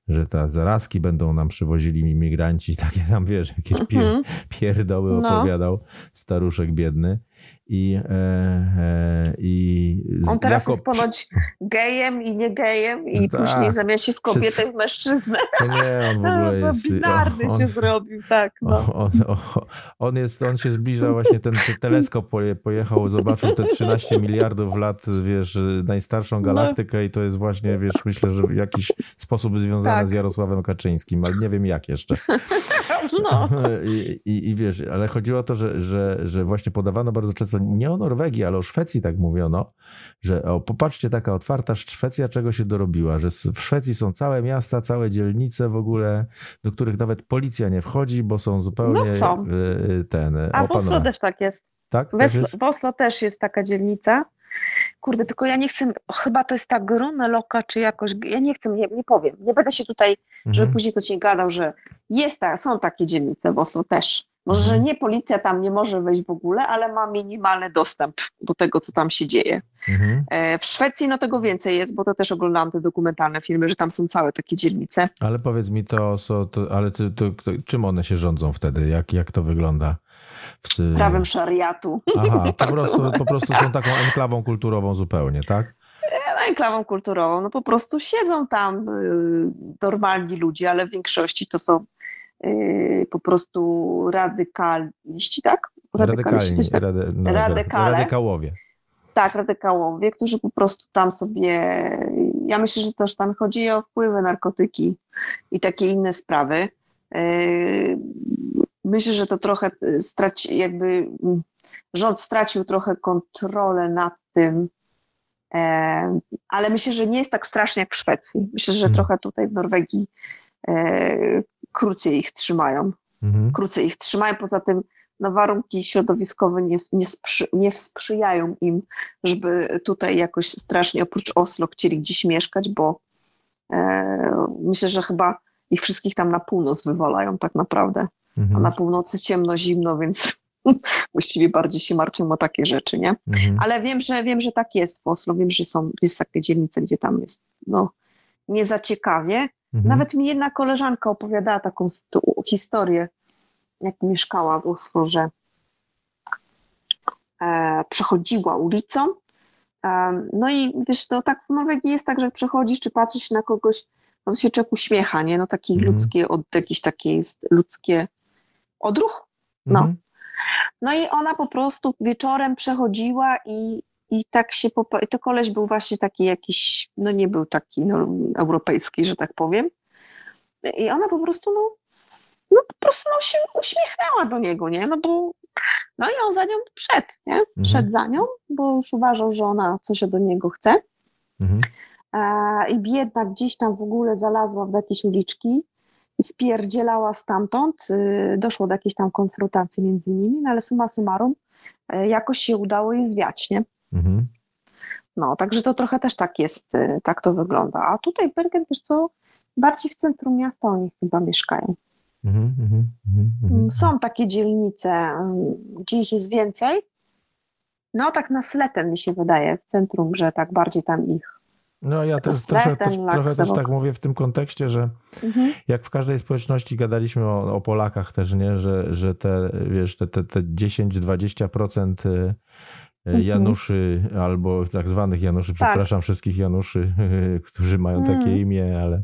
że te zarazki będą nam przywozili imigranci, takie tam, wiesz, jakieś pier, mhm. pierdoły no. opowiadał staruszek biedny. I, e, e, i On teraz jako... jest ponoć gejem i nie gejem i no później tak. zamiast się w kobietę Przez... w mężczyznę. Nie, on w ogóle no, jest... Binarny on, się zrobił, tak. No. On, on, on, jest, on się zbliża właśnie, ten, ten teleskop pojechał, zobaczył te 13 miliardów lat, wiesz, najstarszą no. galaktykę no. i to jest właśnie, wiesz, myślę, że w jakiś sposób związane tak. z Jarosławem Kaczyńskim, ale nie wiem jak jeszcze. No. I, i, I wiesz, ale chodziło o to, że, że, że właśnie podawano bardzo często nie o Norwegii, ale o Szwecji tak mówiono, że o, popatrzcie, taka otwarta Szwecja czego się dorobiła, że w Szwecji są całe miasta, całe dzielnice w ogóle, do których nawet policja nie wchodzi, bo są zupełnie no są. E, ten... A w Oslo też tak jest. Tak? W, jest? w Oslo też jest taka dzielnica. Kurde, tylko ja nie chcę, chyba to jest ta Gruna Loka, czy jakoś, ja nie chcę, nie, nie powiem, nie będę się tutaj, mhm. żeby później ktoś nie gadał, że jest ta, są takie dzielnice w Oslo też. Może, że mhm. nie policja tam nie może wejść w ogóle, ale ma minimalny dostęp do tego, co tam się dzieje. Mhm. E, w Szwecji no tego więcej jest, bo to też oglądałam te dokumentalne filmy, że tam są całe takie dzielnice. Ale powiedz mi to, so, to ale ty, to, to, czym one się rządzą wtedy? Jak, jak to wygląda? W... Prawem szariatu. Aha, po prostu, po prostu są taką enklawą kulturową zupełnie, tak? E, enklawą kulturową, no po prostu siedzą tam y, normalni ludzie, ale w większości to są po prostu radykaliści, tak? Radykalni, tak? Rady, no, Radykale. radykałowie. Tak, radykałowie, którzy po prostu tam sobie, ja myślę, że też tam chodzi o wpływy narkotyki i takie inne sprawy. Y, myślę, że to trochę straci, jakby rząd stracił trochę kontrolę nad tym, e, ale myślę, że nie jest tak strasznie jak w Szwecji. Myślę, że hmm. trochę tutaj w Norwegii e, krócej ich trzymają. Hmm. Krócej ich trzymają, poza tym no, warunki środowiskowe nie, nie, sprzy, nie sprzyjają im, żeby tutaj jakoś strasznie oprócz Oslo chcieli gdzieś mieszkać, bo e, myślę, że chyba ich wszystkich tam na północ wywalają tak naprawdę. Mhm. A na północy ciemno, zimno, więc właściwie bardziej się martwią o takie rzeczy, nie? Mhm. Ale wiem, że wiem, że tak jest w Oslo, wiem, że są jest takie dzielnice, gdzie tam jest no, nie za ciekawie. Mhm. Nawet mi jedna koleżanka opowiadała taką historię, jak mieszkała w że e, przechodziła ulicą, e, no i wiesz, to tak w Norwegii jest tak, że przechodzisz czy patrzysz na kogoś, to się człowiek uśmiecha, nie? No takie mhm. ludzkie, od, jakieś takie jest ludzkie odruch, no. Mhm. No i ona po prostu wieczorem przechodziła i, i tak się, I to koleś był właśnie taki jakiś, no nie był taki no, europejski, że tak powiem. I ona po prostu, no, no po prostu no, się uśmiechnęła do niego, nie? No bo, no i on za nią wszedł, nie? Mhm. Wszedł za nią, bo już uważał, że ona coś do niego chce. Mhm. E, I biedna gdzieś tam w ogóle zalazła w jakieś uliczki i spierdzielała stamtąd. Y, doszło do jakiejś tam konfrontacji między nimi, no ale summa summarum y, jakoś się udało jej zwiać, nie? Mhm. No, także to trochę też tak jest, y, tak to wygląda. A tutaj Bergen, wiesz co, bardziej w centrum miasta oni chyba mieszkają. Mhm, mhm, mm, Są takie dzielnice, gdzie ich jest więcej. No tak na Sleten mi się wydaje, w centrum, że tak bardziej tam ich no ja też, trochę, też, trochę też tak mówię w tym kontekście, że mhm. jak w każdej społeczności gadaliśmy o, o, Polakach też, nie, że, że te, wiesz, te, te, te 10-20% mhm. Januszy albo tak zwanych Januszy, tak. przepraszam wszystkich Januszy, którzy mają takie mhm. imię, ale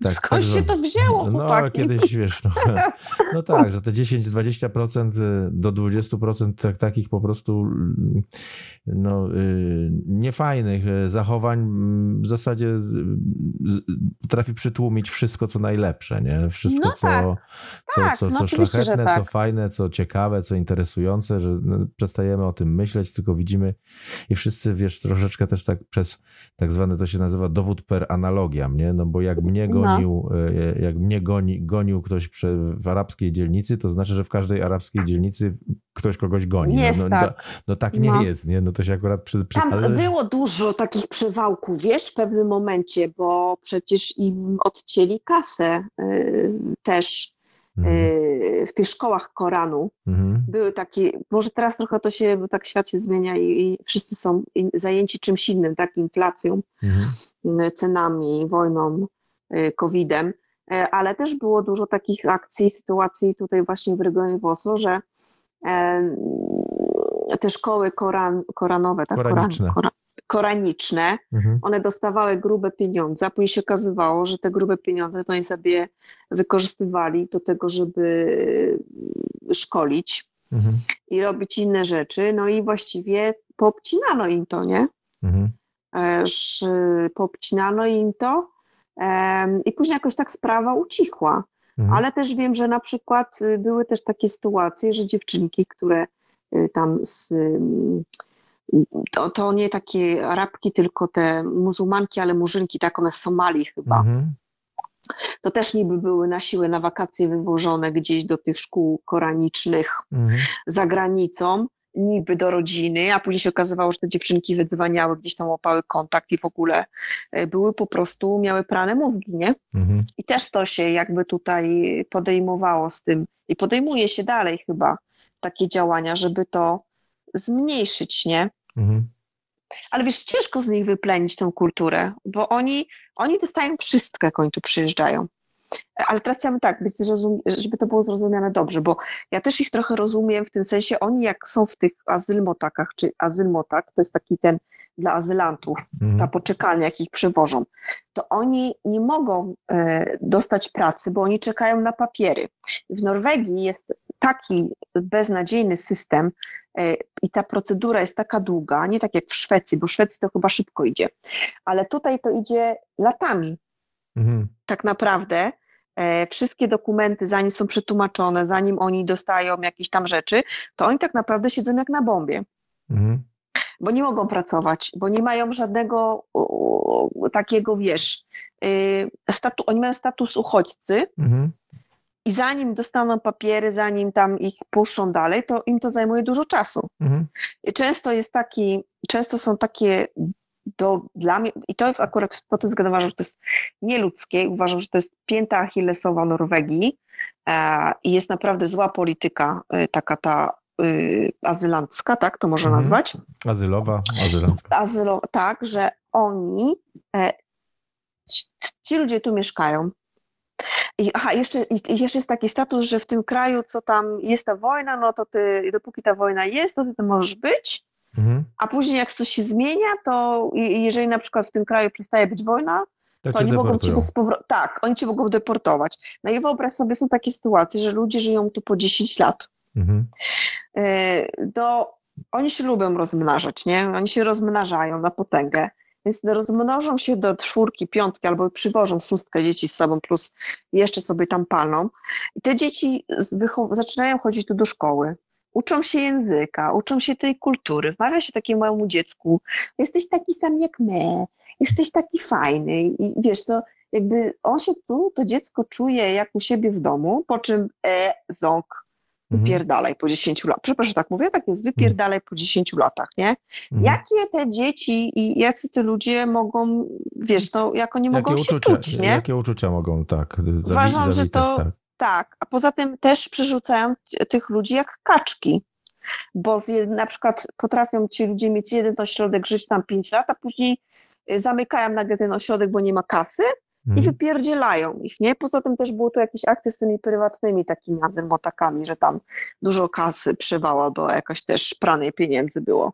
tak, Skąd tak, się to wzięło, No, chłopaki? kiedyś, wiesz, no, no tak, że te 10-20% e, do 20% tak, takich po prostu no, e, niefajnych zachowań w zasadzie potrafi przytłumić wszystko, co najlepsze, nie? Wszystko, no co, tak. co, tak, co, co, no szlachetne, tak. co fajne, co ciekawe, co interesujące, że no, przestajemy o tym myśleć, tylko widzimy i wszyscy, wiesz, troszeczkę też tak przez tak zwane to się nazywa dowód per analogiam, nie? No, no bo jak mnie no. gonił, no. jak mnie goni, gonił ktoś w arabskiej dzielnicy, to znaczy, że w każdej arabskiej dzielnicy ktoś kogoś goni. Jest no, no, tak. no, no tak nie no. jest, nie? No to się akurat przy, przy... Tam ale... było dużo takich przywałków, wiesz, w pewnym momencie, bo przecież im odcięli kasę yy, też. Y, w tych szkołach Koranu. Mhm. Były takie, może teraz trochę to się, bo tak świat się zmienia i, i wszyscy są zajęci czymś innym, tak, inflacją, mhm. Y, cenami, wojną, y, COVID-em, ale też było dużo takich akcji, sytuacji tutaj właśnie w regionie w Oslo, że te szkoły koran, koranowe, tak, koran, koran, koraniczne, mhm. one dostawały grube pieniądze, a później się okazywało, że te grube pieniądze to oni sobie wykorzystywali do tego, żeby szkolić mhm. i robić inne rzeczy, no i właściwie popcinano im to, nie? Mhm. Popcinano im to i później jakoś tak sprawa ucichła. Mhm. Ale też wiem, że na przykład były też takie sytuacje, że dziewczynki, które y, tam z to, to nie takie Arabki, tylko te muzułmanki, ale murzynki, tak one z Somalii chyba. Mhm. To też niby były na siłę na wakacje wywożone gdzieś do tych szkół koranicznych mhm. za granicą, niby do rodziny, a później się okazywało, że te dziewczynki wydzwaniały, gdzieś tam łapały kontakt i w ogóle e, były po prostu, miały prane mózgi, nie? Mhm. I też to się jakby tutaj podejmowało z tym i podejmuje się dalej chyba takie działania, żeby to zmniejszyć, nie? Mhm. Ale wiesz, ciężko z nich wyplenić tą kulturę, bo oni, oni dostają wszystko, jak oni tu przyjeżdżają. Ale teraz chciałabym tak, być żeby to było zrozumiane dobrze, bo ja też ich trochę rozumiem w tym sensie, oni jak są w tych azylmotakach, czy azylmotak, to jest taki ten dla azylantów, mhm. ta poczekalnia, jak ich przewożą, to oni nie mogą e, dostać pracy, bo oni czekają na papiery. W Norwegii jest taki beznadziejny system e, i ta procedura jest taka długa, nie tak jak w Szwecji, bo w Szwecji to chyba szybko idzie, ale tutaj to idzie latami. Mhm. Tak naprawdę, e, wszystkie dokumenty, zanim są przetłumaczone, zanim oni dostają jakieś tam rzeczy, to oni tak naprawdę siedzą jak na bombie. Mhm. Bo nie mogą pracować, bo nie mają żadnego takiego, wiesz, y, statu, oni mają status uchodźcy, mhm. I zanim dostaną papiery, zanim tam ich puszczą dalej, to im to zajmuje dużo czasu. Mhm. Często jest taki, często są takie do, dla mnie, i to akurat po tym względu uważam, że to jest nieludzkie, uważam, że to jest pięta achillesowa Norwegii e, i jest naprawdę zła polityka, e, taka ta e, azylancka, tak to można mhm. nazwać? Azylowa, azylancka. Azylo, tak, że oni, e, ci ludzie tu mieszkają, i, aha, jeszcze, jeszcze jest taki status, że w tym kraju, co tam jest ta wojna, no to ty, dopóki ta wojna jest, to ty tam możesz być, mhm. a później jak coś się zmienia, to jeżeli na przykład w tym kraju przestaje być wojna, to oni mogą cię z powrotem, tak, oni cię mogą deportować. No i wyobraź sobie, są takie sytuacje, że ludzie żyją tu po 10 lat. Mhm. E, do, oni się lubią rozmnażać, nie? Oni się rozmnażają na potęgę. Więc rozmnożą się do czwórki, piątki albo przywożą szóstkę dzieci z sobą, plus jeszcze sobie tam palną. I te dzieci zaczynają chodzić tu do szkoły. Uczą się języka, uczą się tej kultury. Wmawia się takiemu małemu dziecku, jesteś taki sam jak my, jesteś taki fajny. I wiesz, to jakby on się tu, to dziecko czuje jak u siebie w domu, po czym e, ząk. Wypierdalaj po 10 latach. Przepraszam, tak mówię, tak jest, wypierdalaj po 10 latach, nie? Mhm. Jakie te dzieci i jacy te ludzie mogą, wiesz, to jak oni mogą jakie się uczucia, czuć, nie? Jakie uczucia mogą, tak, zawi- Uważam, że to, tak. tak. A poza tym też przerzucają tych ludzi jak kaczki, bo z, na przykład potrafią ci ludzie mieć jeden ośrodek, żyć tam 5 lat, a później y, zamykają nagle ten ośrodek, bo nie ma kasy, i mhm. wypierdzielają ich, nie? Poza tym też było tu jakieś akcje z tymi prywatnymi takimi azylmotakami, że tam dużo kasy przywała, bo jakaś też pranie pieniędzy było.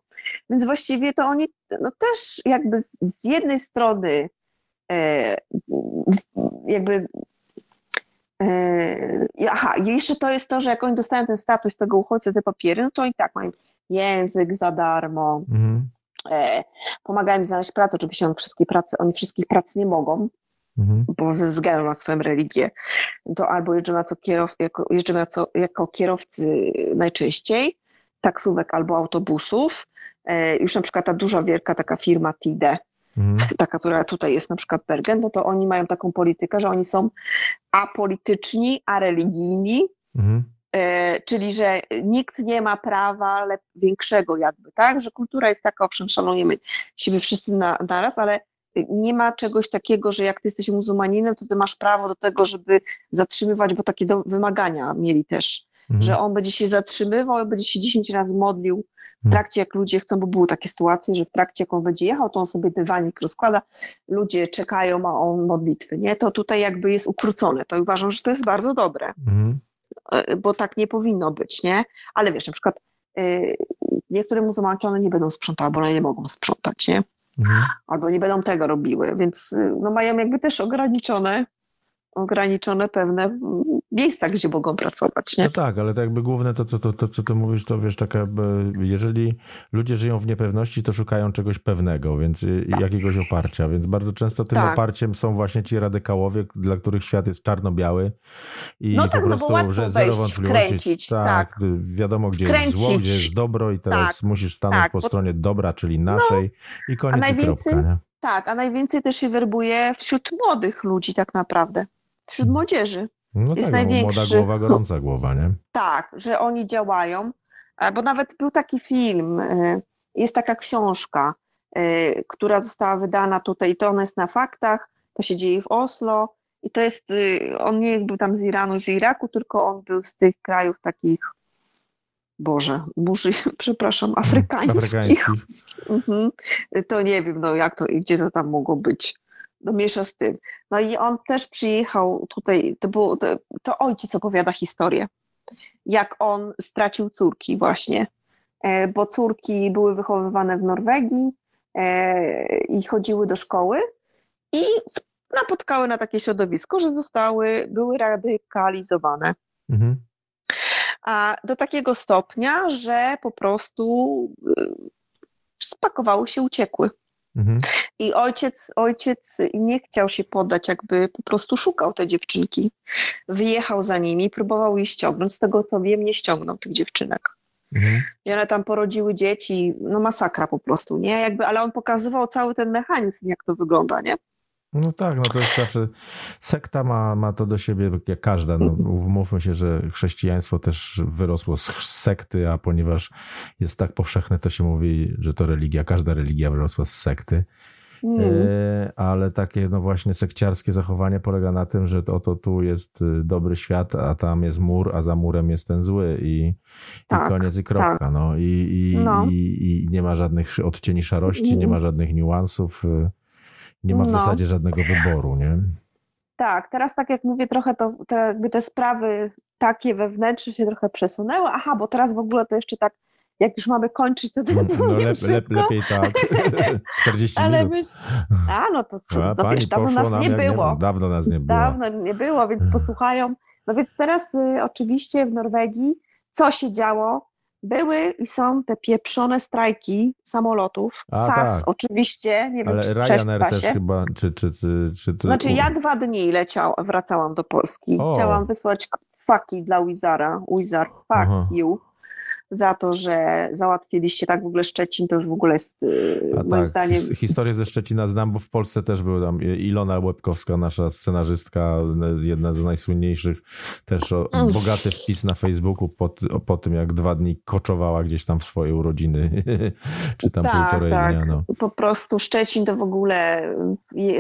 Więc właściwie to oni no też jakby z, z jednej strony e, jakby e, aha, jeszcze to jest to, że jak oni dostają ten status tego uchodźcy, te papiery, no to i tak mają język za darmo, mhm. e, pomagają im znaleźć pracę, oczywiście oni, wszystkie pracy, oni wszystkich prac nie mogą, mhm. bo ze względu na swoją religię, to albo jeżdżą jako, kierow, jako, jeżdżą jako, jako kierowcy najczęściej, taksówek albo autobusów. E, już na przykład ta duża, wielka taka firma TIDE, mhm. taka, która tutaj jest na przykład Bergen, no to oni mają taką politykę, że oni są apolityczni, a religijni, mhm. E, czyli że nikt nie ma prawa większego jakby, tak, że kultura jest taka, owszem, szanujemy siebie wszyscy na, naraz, ale nie ma czegoś takiego, że jak ty jesteś muzułmaninem, to ty masz prawo do tego, żeby zatrzymywać, bo takie wymagania mieli też, mhm. że on będzie się zatrzymywał, będzie się 10 razy modlił w mhm. trakcie, jak ludzie chcą, bo były takie sytuacje, że w trakcie, jak on będzie jechał, to on sobie dywanik rozkłada, ludzie czekają, a on modlitwy, nie? To tutaj jakby jest ukrócone. To uważam, że to jest bardzo dobre, mhm. E, bo tak nie powinno być, nie? Ale wiesz, na przykład y, niektóre muzułmanki, one nie będą sprzątały, bo one nie mogą sprzątać, nie? Mhm. albo nie będą tego robiły, więc y, no, mają jakby też ograniczone ograniczone pewne miejsca, gdzie mogą pracować. Nie? No tak, ale tak jakby główne to, co, to, to, co ty mówisz, to wiesz, taka, jeżeli ludzie żyją w niepewności, to szukają czegoś pewnego, więc tak. jakiegoś oparcia, więc bardzo często tym tak. oparciem są właśnie ci radykałowie, dla których świat jest czarno-biały i no tak, po prostu, no że zero wątpliwości. Tak, tak, wiadomo, gdzie kręcić. jest zło, gdzie jest dobro i teraz tak. musisz stanąć tak, po stronie dobra, czyli naszej no, i koniec i kropka. Tak, a najwięcej też się werbuje wśród młodych ludzi tak naprawdę wśród młodzieży. No jest tak, największy. młoda głowa, gorąca głowa, nie? Tak, że oni działają, bo nawet był taki film, e, jest taka książka, e, która została wydana tutaj, to ona jest na faktach, to się dzieje w Oslo i to jest, on nie był tam z Iranu, z Iraku, tylko on był z tych krajów takich, Boże, murzy, przepraszam, afrykańskich. afrykańskich. Mhm. To nie wiem, no jak to, gdzie to tam mogło być no miesza z tym. No i on też przyjechał tutaj, to, było, to, to ojciec opowiada historię, jak on stracił córki właśnie, e, bo córki były wychowywane w Norwegii e, i chodziły do szkoły i napotkały na takie środowisko, że zostały, były radykalizowane. Mhm. A do takiego stopnia, że po prostu y, spakowały się, uciekły. Mhm. I ojciec, ojciec nie chciał się poddać, jakby po prostu szukał te dziewczynki. Wyjechał za nimi, próbował je ściągnąć. Z tego co wiem, nie ściągnął tych dziewczynek. Mhm. I one tam porodziły dzieci, no masakra po prostu, nie? Jakby, ale on pokazywał cały ten mechanizm, jak to wygląda, nie? No tak, no to jest zawsze. Sekta ma, ma to do siebie, jak każda. No, umówmy się, że chrześcijaństwo też wyrosło z sekty, a ponieważ jest tak powszechne, to się mówi, że to religia, każda religia wyrosła z sekty. Mm. Ale takie, no właśnie, sekciarskie zachowanie polega na tym, że oto tu jest y, dobry świat, a tam jest mur, a za murem jest ten zły i, tak, i koniec i kropka. Tak. No. I, i, no. I, I, nie ma żadnych odcieni szarości, nie ma żadnych niuansów. Y, nie ma w no. zasadzie żadnego wyboru, nie? Tak, teraz tak jak mówię, trochę to, te, jakby te sprawy takie wewnętrzne się trochę przesunęły. Aha, bo teraz w ogóle to jeszcze tak, jak już mamy kończyć, to, to mm, no lep, lep, lepiej tak. 40 Ale minut. Myśl, a no to co, no, no wiesz, dawno nas nie było. Nie, dawno nas nie było. Dawno nie było, więc mm. posłuchają. No więc teraz y, oczywiście w Norwegii co się działo? Były i są te pieprzone strajki samolotów. A, SAS tak. oczywiście, nie wiem, Ale czy Ryanair też chyba, czy, czy, czy, czy to... Znaczy ja dwa dni leciał, wracałam do Polski. O. Chciałam wysłać faki dla Wizara. Wizar, fuck Aha. you za to, że załatwiliście tak w ogóle Szczecin, to już w ogóle jest y, A moim tak. zdaniem... Historię ze Szczecina znam, bo w Polsce też były tam Ilona Łebkowska, nasza scenarzystka, jedna z najsłynniejszych, też o, bogaty wpis na Facebooku po, po tym, jak dwa dni koczowała gdzieś tam w swoje urodziny, czy tam tak, półtorej tak. dnia. No. Po prostu Szczecin to w ogóle,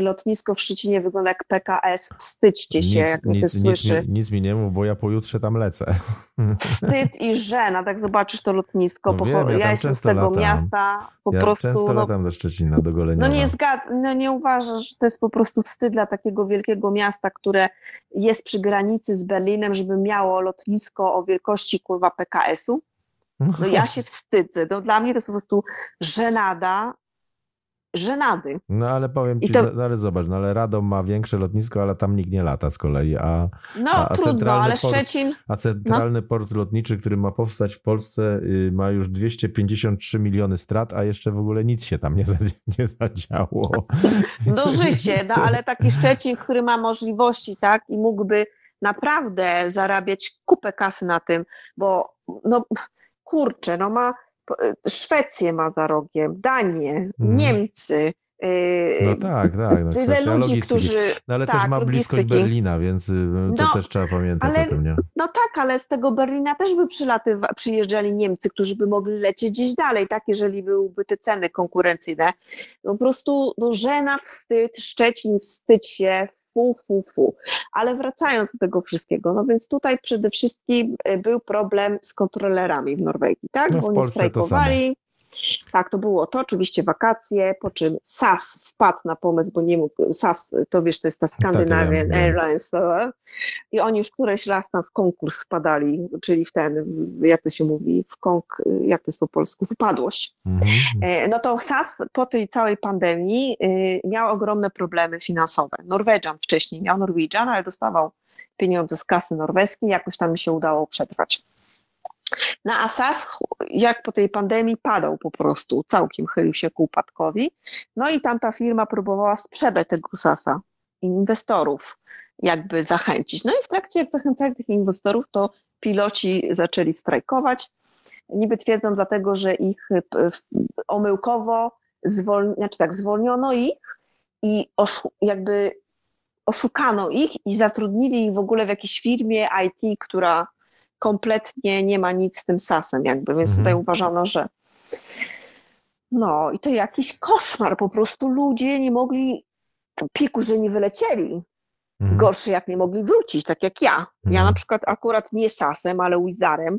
lotnisko w Szczecinie wygląda jak PKS, wstydźcie się, nic, jak nic, to słyszy. Nic, nic mi nie mów, bo ja pojutrze tam lecę. Wstyd i żena, tak zobaczyć zobaczysz to lotnisko. No wiem, ja, ja jestem z tego latam. miasta. Po ja prostu, często no, latam do Szczecina, do Golenia. No nie, zgad, no nie uważasz, że to jest po prostu wstyd dla takiego wielkiego miasta, które jest przy granicy z Berlinem, żeby miało lotnisko o wielkości kurwa PKS-u? No ja się wstydzę. No, dla mnie to jest po prostu żenada, żenady. No ale powiem ci, to... no, ale zobacz, no ale Radom ma większe lotnisko, ale tam nikt nie lata z kolei, a, no, a, a trudno, ale port, Szczecin... A centralny no. port lotniczy, który ma powstać w Polsce y, ma już 253 miliony strat, a jeszcze w ogóle nic się tam nie, nie zadziało. Do życie, no ale taki Szczecin, który ma możliwości, tak, i mógłby naprawdę zarabiać kupę kasy na tym, bo no kurczę, no ma Szwecję ma za rogiem, Danię, mm. Niemcy. Y, no tak, tak. No, tyle ludzi, logistyki. którzy. No ale tak, też ma bliskość Berlina, więc y, to no, też trzeba pamiętać ale, o tym, nie? No tak, ale z tego Berlina też by przylatywa, przyjeżdżali Niemcy, którzy by mogli lecieć gdzieś dalej, tak, jeżeli byłyby te ceny konkurencyjne. Po prostu no, żena, wstyd, Szczecin, wstydź się, fu, fu, fu. Ale wracając do tego wszystkiego, no więc tutaj przede wszystkim e, był problem z kontrolerami w Norwegii, tak? No, Bo oni strajkowali. Tak, to było to, oczywiście wakacje, po czym SAS wpadł na pomysł, bo nie mógł, SAS, to wiesz, to jest ta Scandinavian tak, Airlines, no, i oni już któreś raz tam w konkurs wpadali, czyli w ten, jak to się mówi, w konk, jak to jest po polsku, w upadłość. Mhm. E, no to SAS po tej całej pandemii y, miał ogromne problemy finansowe. Norwegian wcześniej miał Norwegian, ale dostawał pieniądze z kasy norweskiej, jakoś tam mi się udało przetrwać. Na Asas, jak po tej pandemii, padał po prostu, całkiem chylił się ku upadkowi. No i tam ta firma próbowała sprzedać tego Sasa inwestorów, jakby zachęcić. No i w trakcie, jak zachęcali tych inwestorów, to piloci zaczęli strajkować. Niby twierdzą dlatego, że ich omyłkowo zwolni, znaczy tak, zwolniono ich i oszu, jakby oszukano ich i zatrudnili ich w ogóle w jakiejś firmie IT, która kompletnie nie ma nic z tym sasem jakby, więc mhm. tutaj uważano, że no i to jakiś koszmar, po prostu ludzie nie mogli, pieku, że nie wylecieli, mhm. gorszy jak nie mogli wrócić, tak jak ja. Ja mhm. na przykład akurat nie sasem, ale Wizarem,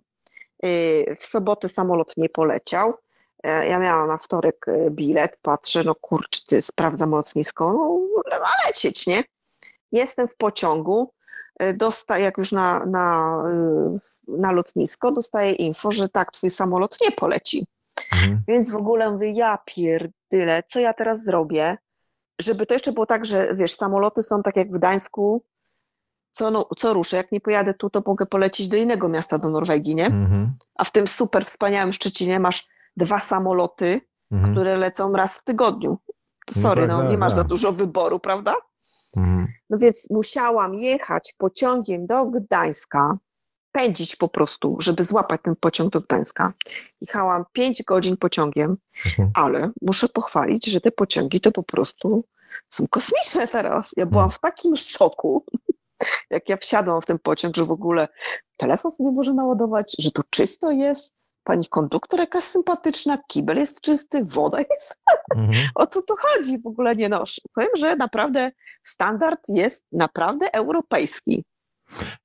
y, w sobotę samolot nie poleciał, e, ja miałam na wtorek y, bilet, patrzę, no kurczę, ty sprawdzam lotnisko, no ma lecieć, nie? Jestem w pociągu, y, dostaję, jak już na, na na lotnisko, dostaje info, że tak, twój samolot nie poleci. Mhm. Więc w ogóle mówię, ja pierdyle, co ja teraz zrobię? Żeby to jeszcze było tak, że wiesz, samoloty są tak jak w Gdańsku, co, no, co ruszę, jak nie pojadę tu, to mogę polecieć do innego miasta, do Norwegii, nie? Mhm. A w tym super wspaniałym Szczecinie masz dwa samoloty, mhm. które lecą raz w tygodniu. sorry, no, tak, no nie masz za tak. dużo wyboru, prawda? Mhm. No więc musiałam jechać pociągiem do Gdańska, pędzić po prostu, żeby złapać ten pociąg do Gdańska. Jechałam 5 godzin pociągiem, mhm. ale muszę pochwalić, że te pociągi to po prostu są kosmiczne teraz. Ja byłam mhm. w takim szoku, jak ja wsiadłam w ten pociąg, że w ogóle telefon sobie może naładować, że tu czysto jest, pani konduktor jakaś sympatyczna, kibel jest czysty, woda jest. Mhm. o co tu chodzi? W ogóle nie noszę. Powiem, że naprawdę standard jest naprawdę europejski.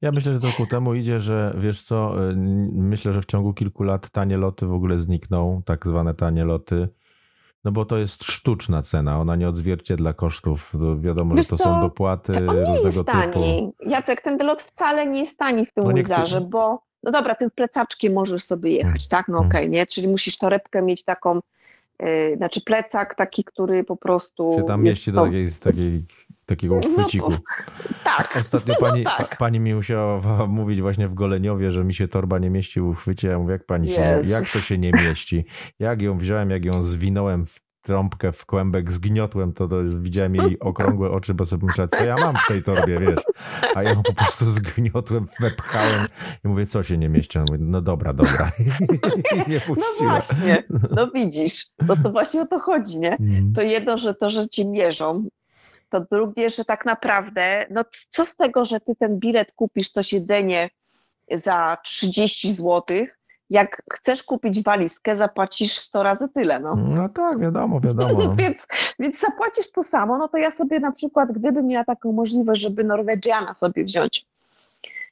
Ja myślę, że to ku temu idzie, że wiesz co, y, myślę, że w ciągu kilku lat tanie loty w ogóle znikną, tak zwane tanie loty. No bo to jest sztuczna cena, ona nie odzwierciedla kosztów. Wiadomo, Wiesz że to co? są dopłaty to on różnego jest tani. typu. Jacek, ten lot wcale nie jest tani w tym no bo no dobra, tym plecaczkiem możesz sobie jechać, tak? No hmm. okej, okay, nie? Czyli musisz torebkę mieć taką, yy, znaczy plecak taki, który po prostu... Się tam mieści do takiej, takiej, takiego no uchwyciku. No, tak. Ostatnio pani, no tak. pani mi musiała mówić właśnie w Goleniowie, że mi się torba nie mieści w uchwycie. Ja mówię, jak pani się, jak to się nie mieści? Jak ją wziąłem, jak ją zwinąłem w trąbkę w kłębek zgniotłem, to, to widziałem jej okrągłe oczy, bo sobie myślałem, co ja mam w tej torbie, wiesz. A ja ją po prostu zgniotłem, wepchałem i mówię, co się nie mieści? On mówi, no dobra, dobra. I nie no puściła. No właśnie, no widzisz, no to właśnie o to chodzi, nie? Mm. To jedno, że to, że ci mierzą, to drugie, że tak naprawdę, no co z tego, że ty ten bilet kupisz, to siedzenie za 30 złotych, jak chcesz kupić walizkę, zapłacisz 100 razy tyle. No, no tak, wiadomo, wiadomo. więc, więc zapłacisz to samo. No to ja sobie na przykład, gdybym miała taką możliwość, żeby Norwegiana sobie wziąć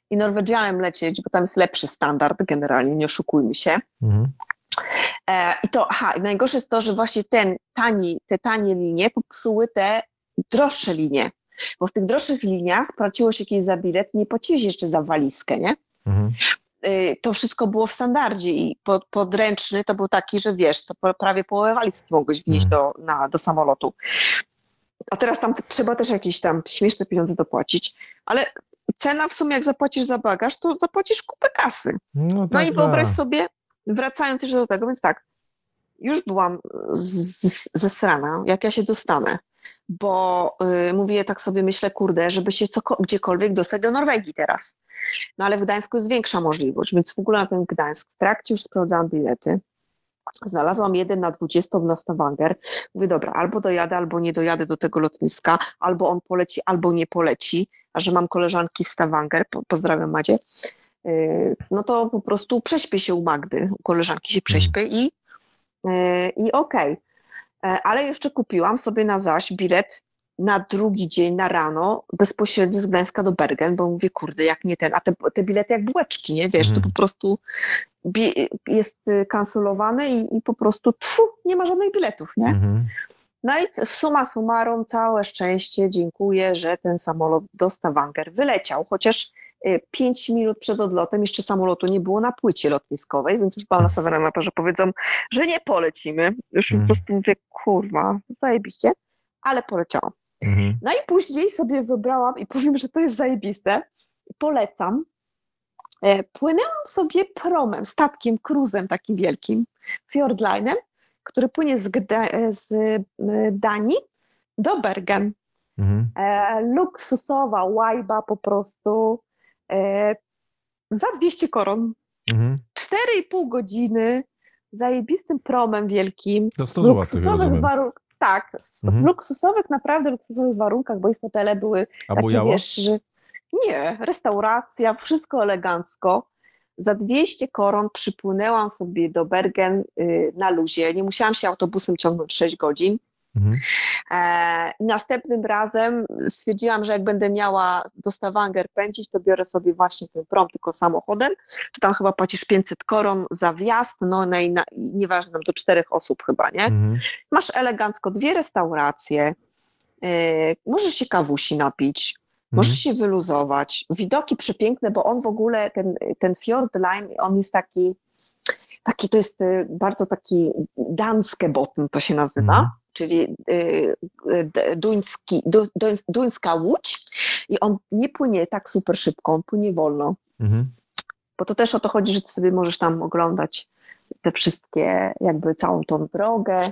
i Norwegianem lecieć, bo tam jest lepszy standard generalnie, nie oszukujmy się. Mhm. E, I to, aha, najgorsze jest to, że właśnie ten tani, te tanie linie popsuły te droższe linie. Bo w tych droższych liniach płaciło się kiedyś za bilet, nie płaciłeś jeszcze za walizkę, nie? Mhm. Y, to wszystko było w standardzie i pod, podręczny to był taki, że wiesz, to prawie połowę walizki mogłeś wnieść mm. do, na, do samolotu. A teraz tam trzeba też jakieś tam śmieszne pieniądze dopłacić, ale cena w sumie jak zapłacisz za bagaż, to zapłacisz kupę kasy. No, tak, no i wyobraź tak. sobie, wracając jeszcze do tego, więc tak, już byłam zesrana, jak ja się dostanę, bo y, mówię, tak sobie myślę, kurde, żeby się gdziekolwiek dostać do Norwegii teraz. No ale w Gdańsku jest większa możliwość, więc w ogóle na ten Gdańsk w trakcie już sprawdzałam bilety. Znalazłam jeden na 20 na Stavanger. Mówię, dobra, albo dojadę, albo nie dojadę do tego lotniska, albo on poleci, albo nie poleci. A że mam koleżanki w Stavanger, po, pozdrawiam Madzie, yy, no to po prostu prześpię się u Magdy, u koleżanki się prześpię i, yy, i okej. Okay. Yy, ale jeszcze kupiłam sobie na zaś bilet na drugi dzień, na rano, bezpośrednio z Gdańska do Bergen, bo mówię, kurde, jak nie ten, a te, te bilety jak bułeczki, nie, wiesz, to po prostu jest y, kancelowane i, i po prostu tfu, nie ma żadnych biletów, nie? Mm. No i suma summarum, całe szczęście, dziękuję, że ten samolot do Stavanger wyleciał, chociaż y, pięć minut przed odlotem jeszcze samolotu nie było na płycie lotniskowej, więc już byłam nastawiona na to, że powiedzą, że nie polecimy. Już mm. po prostu mówię, kurwa, zajebiście, ale poleciałam. Mhm. No i później sobie wybrałam i powiem, że to jest zajebiste. Polecam. E, płynęłam sobie promem, statkiem, cruzem takim wielkim, Fjordlinem, który płynie z, Gda z Danii do Bergen. Mhm. E, luksusowa łajba po prostu za 200 koron. Mhm. 4,5 godziny zajebistym promem wielkim. To 100 zł, luksusowych warunkach tak, mhm. w luksusowych, naprawdę luksusowych warunkach, bo ich fotele były A takie, wiesz, że nie, restauracja, wszystko elegancko. Za 200 koron przypłynęłam sobie do Bergen y, na luzie. Nie musiałam się autobusem ciągnąć 6 godzin. Mhm. E, następnym razem stwierdziłam, że jak będę miała do Stavanger pędzić, to biorę sobie właśnie ten prom tylko samochodem. To tam chyba płacisz 500 koron za wjazd, no, no i na, nieważne, do czterech osób chyba, nie? Mhm. Masz elegancko dwie restauracje, e, możesz się kawusi napić, Możesz się wyluzować. Widoki przepiękne, bo on w ogóle, ten, ten Fjord Line, on jest taki, taki to jest y, bardzo taki danskie botn to się nazywa. Czyli y, y, duński, du, duńska łódź i on nie płynie tak super szybko, on płynie wolno. Mhm. Bo to też o to chodzi, że ty sobie możesz tam oglądać te wszystkie, jakby całą tą drogę,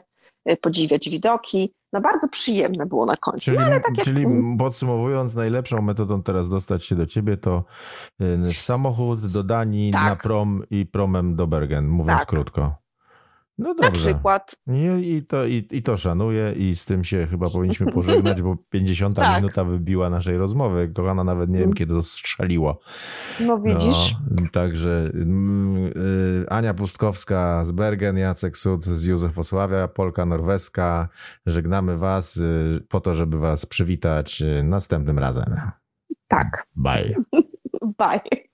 y, podziwiać widoki. no bardzo przyjemne było na końcu. Czyli, no, tak czyli podsumowując, najlepszą metodą teraz dostać się do ciebie to samochód do Danii tak. na prom i promem do Bergen, mówiąc tak. krótko. No dobrze. Na przykład. I, i, to, i, I to szanuję i z tym się chyba powinniśmy pożegnać, bo 50 tak. minuta wybiła naszej rozmowy. Kochana nawet nie wiem, mm. kiedy to strzeliło. No widzisz. No, także y, Ania Pustkowska z Bergen, Jacek Sud z Józefosławia, Polka Norweska. Żegnamy was y, po to, żeby was przywitać y, następnym razem. Tak. Bye. Bye.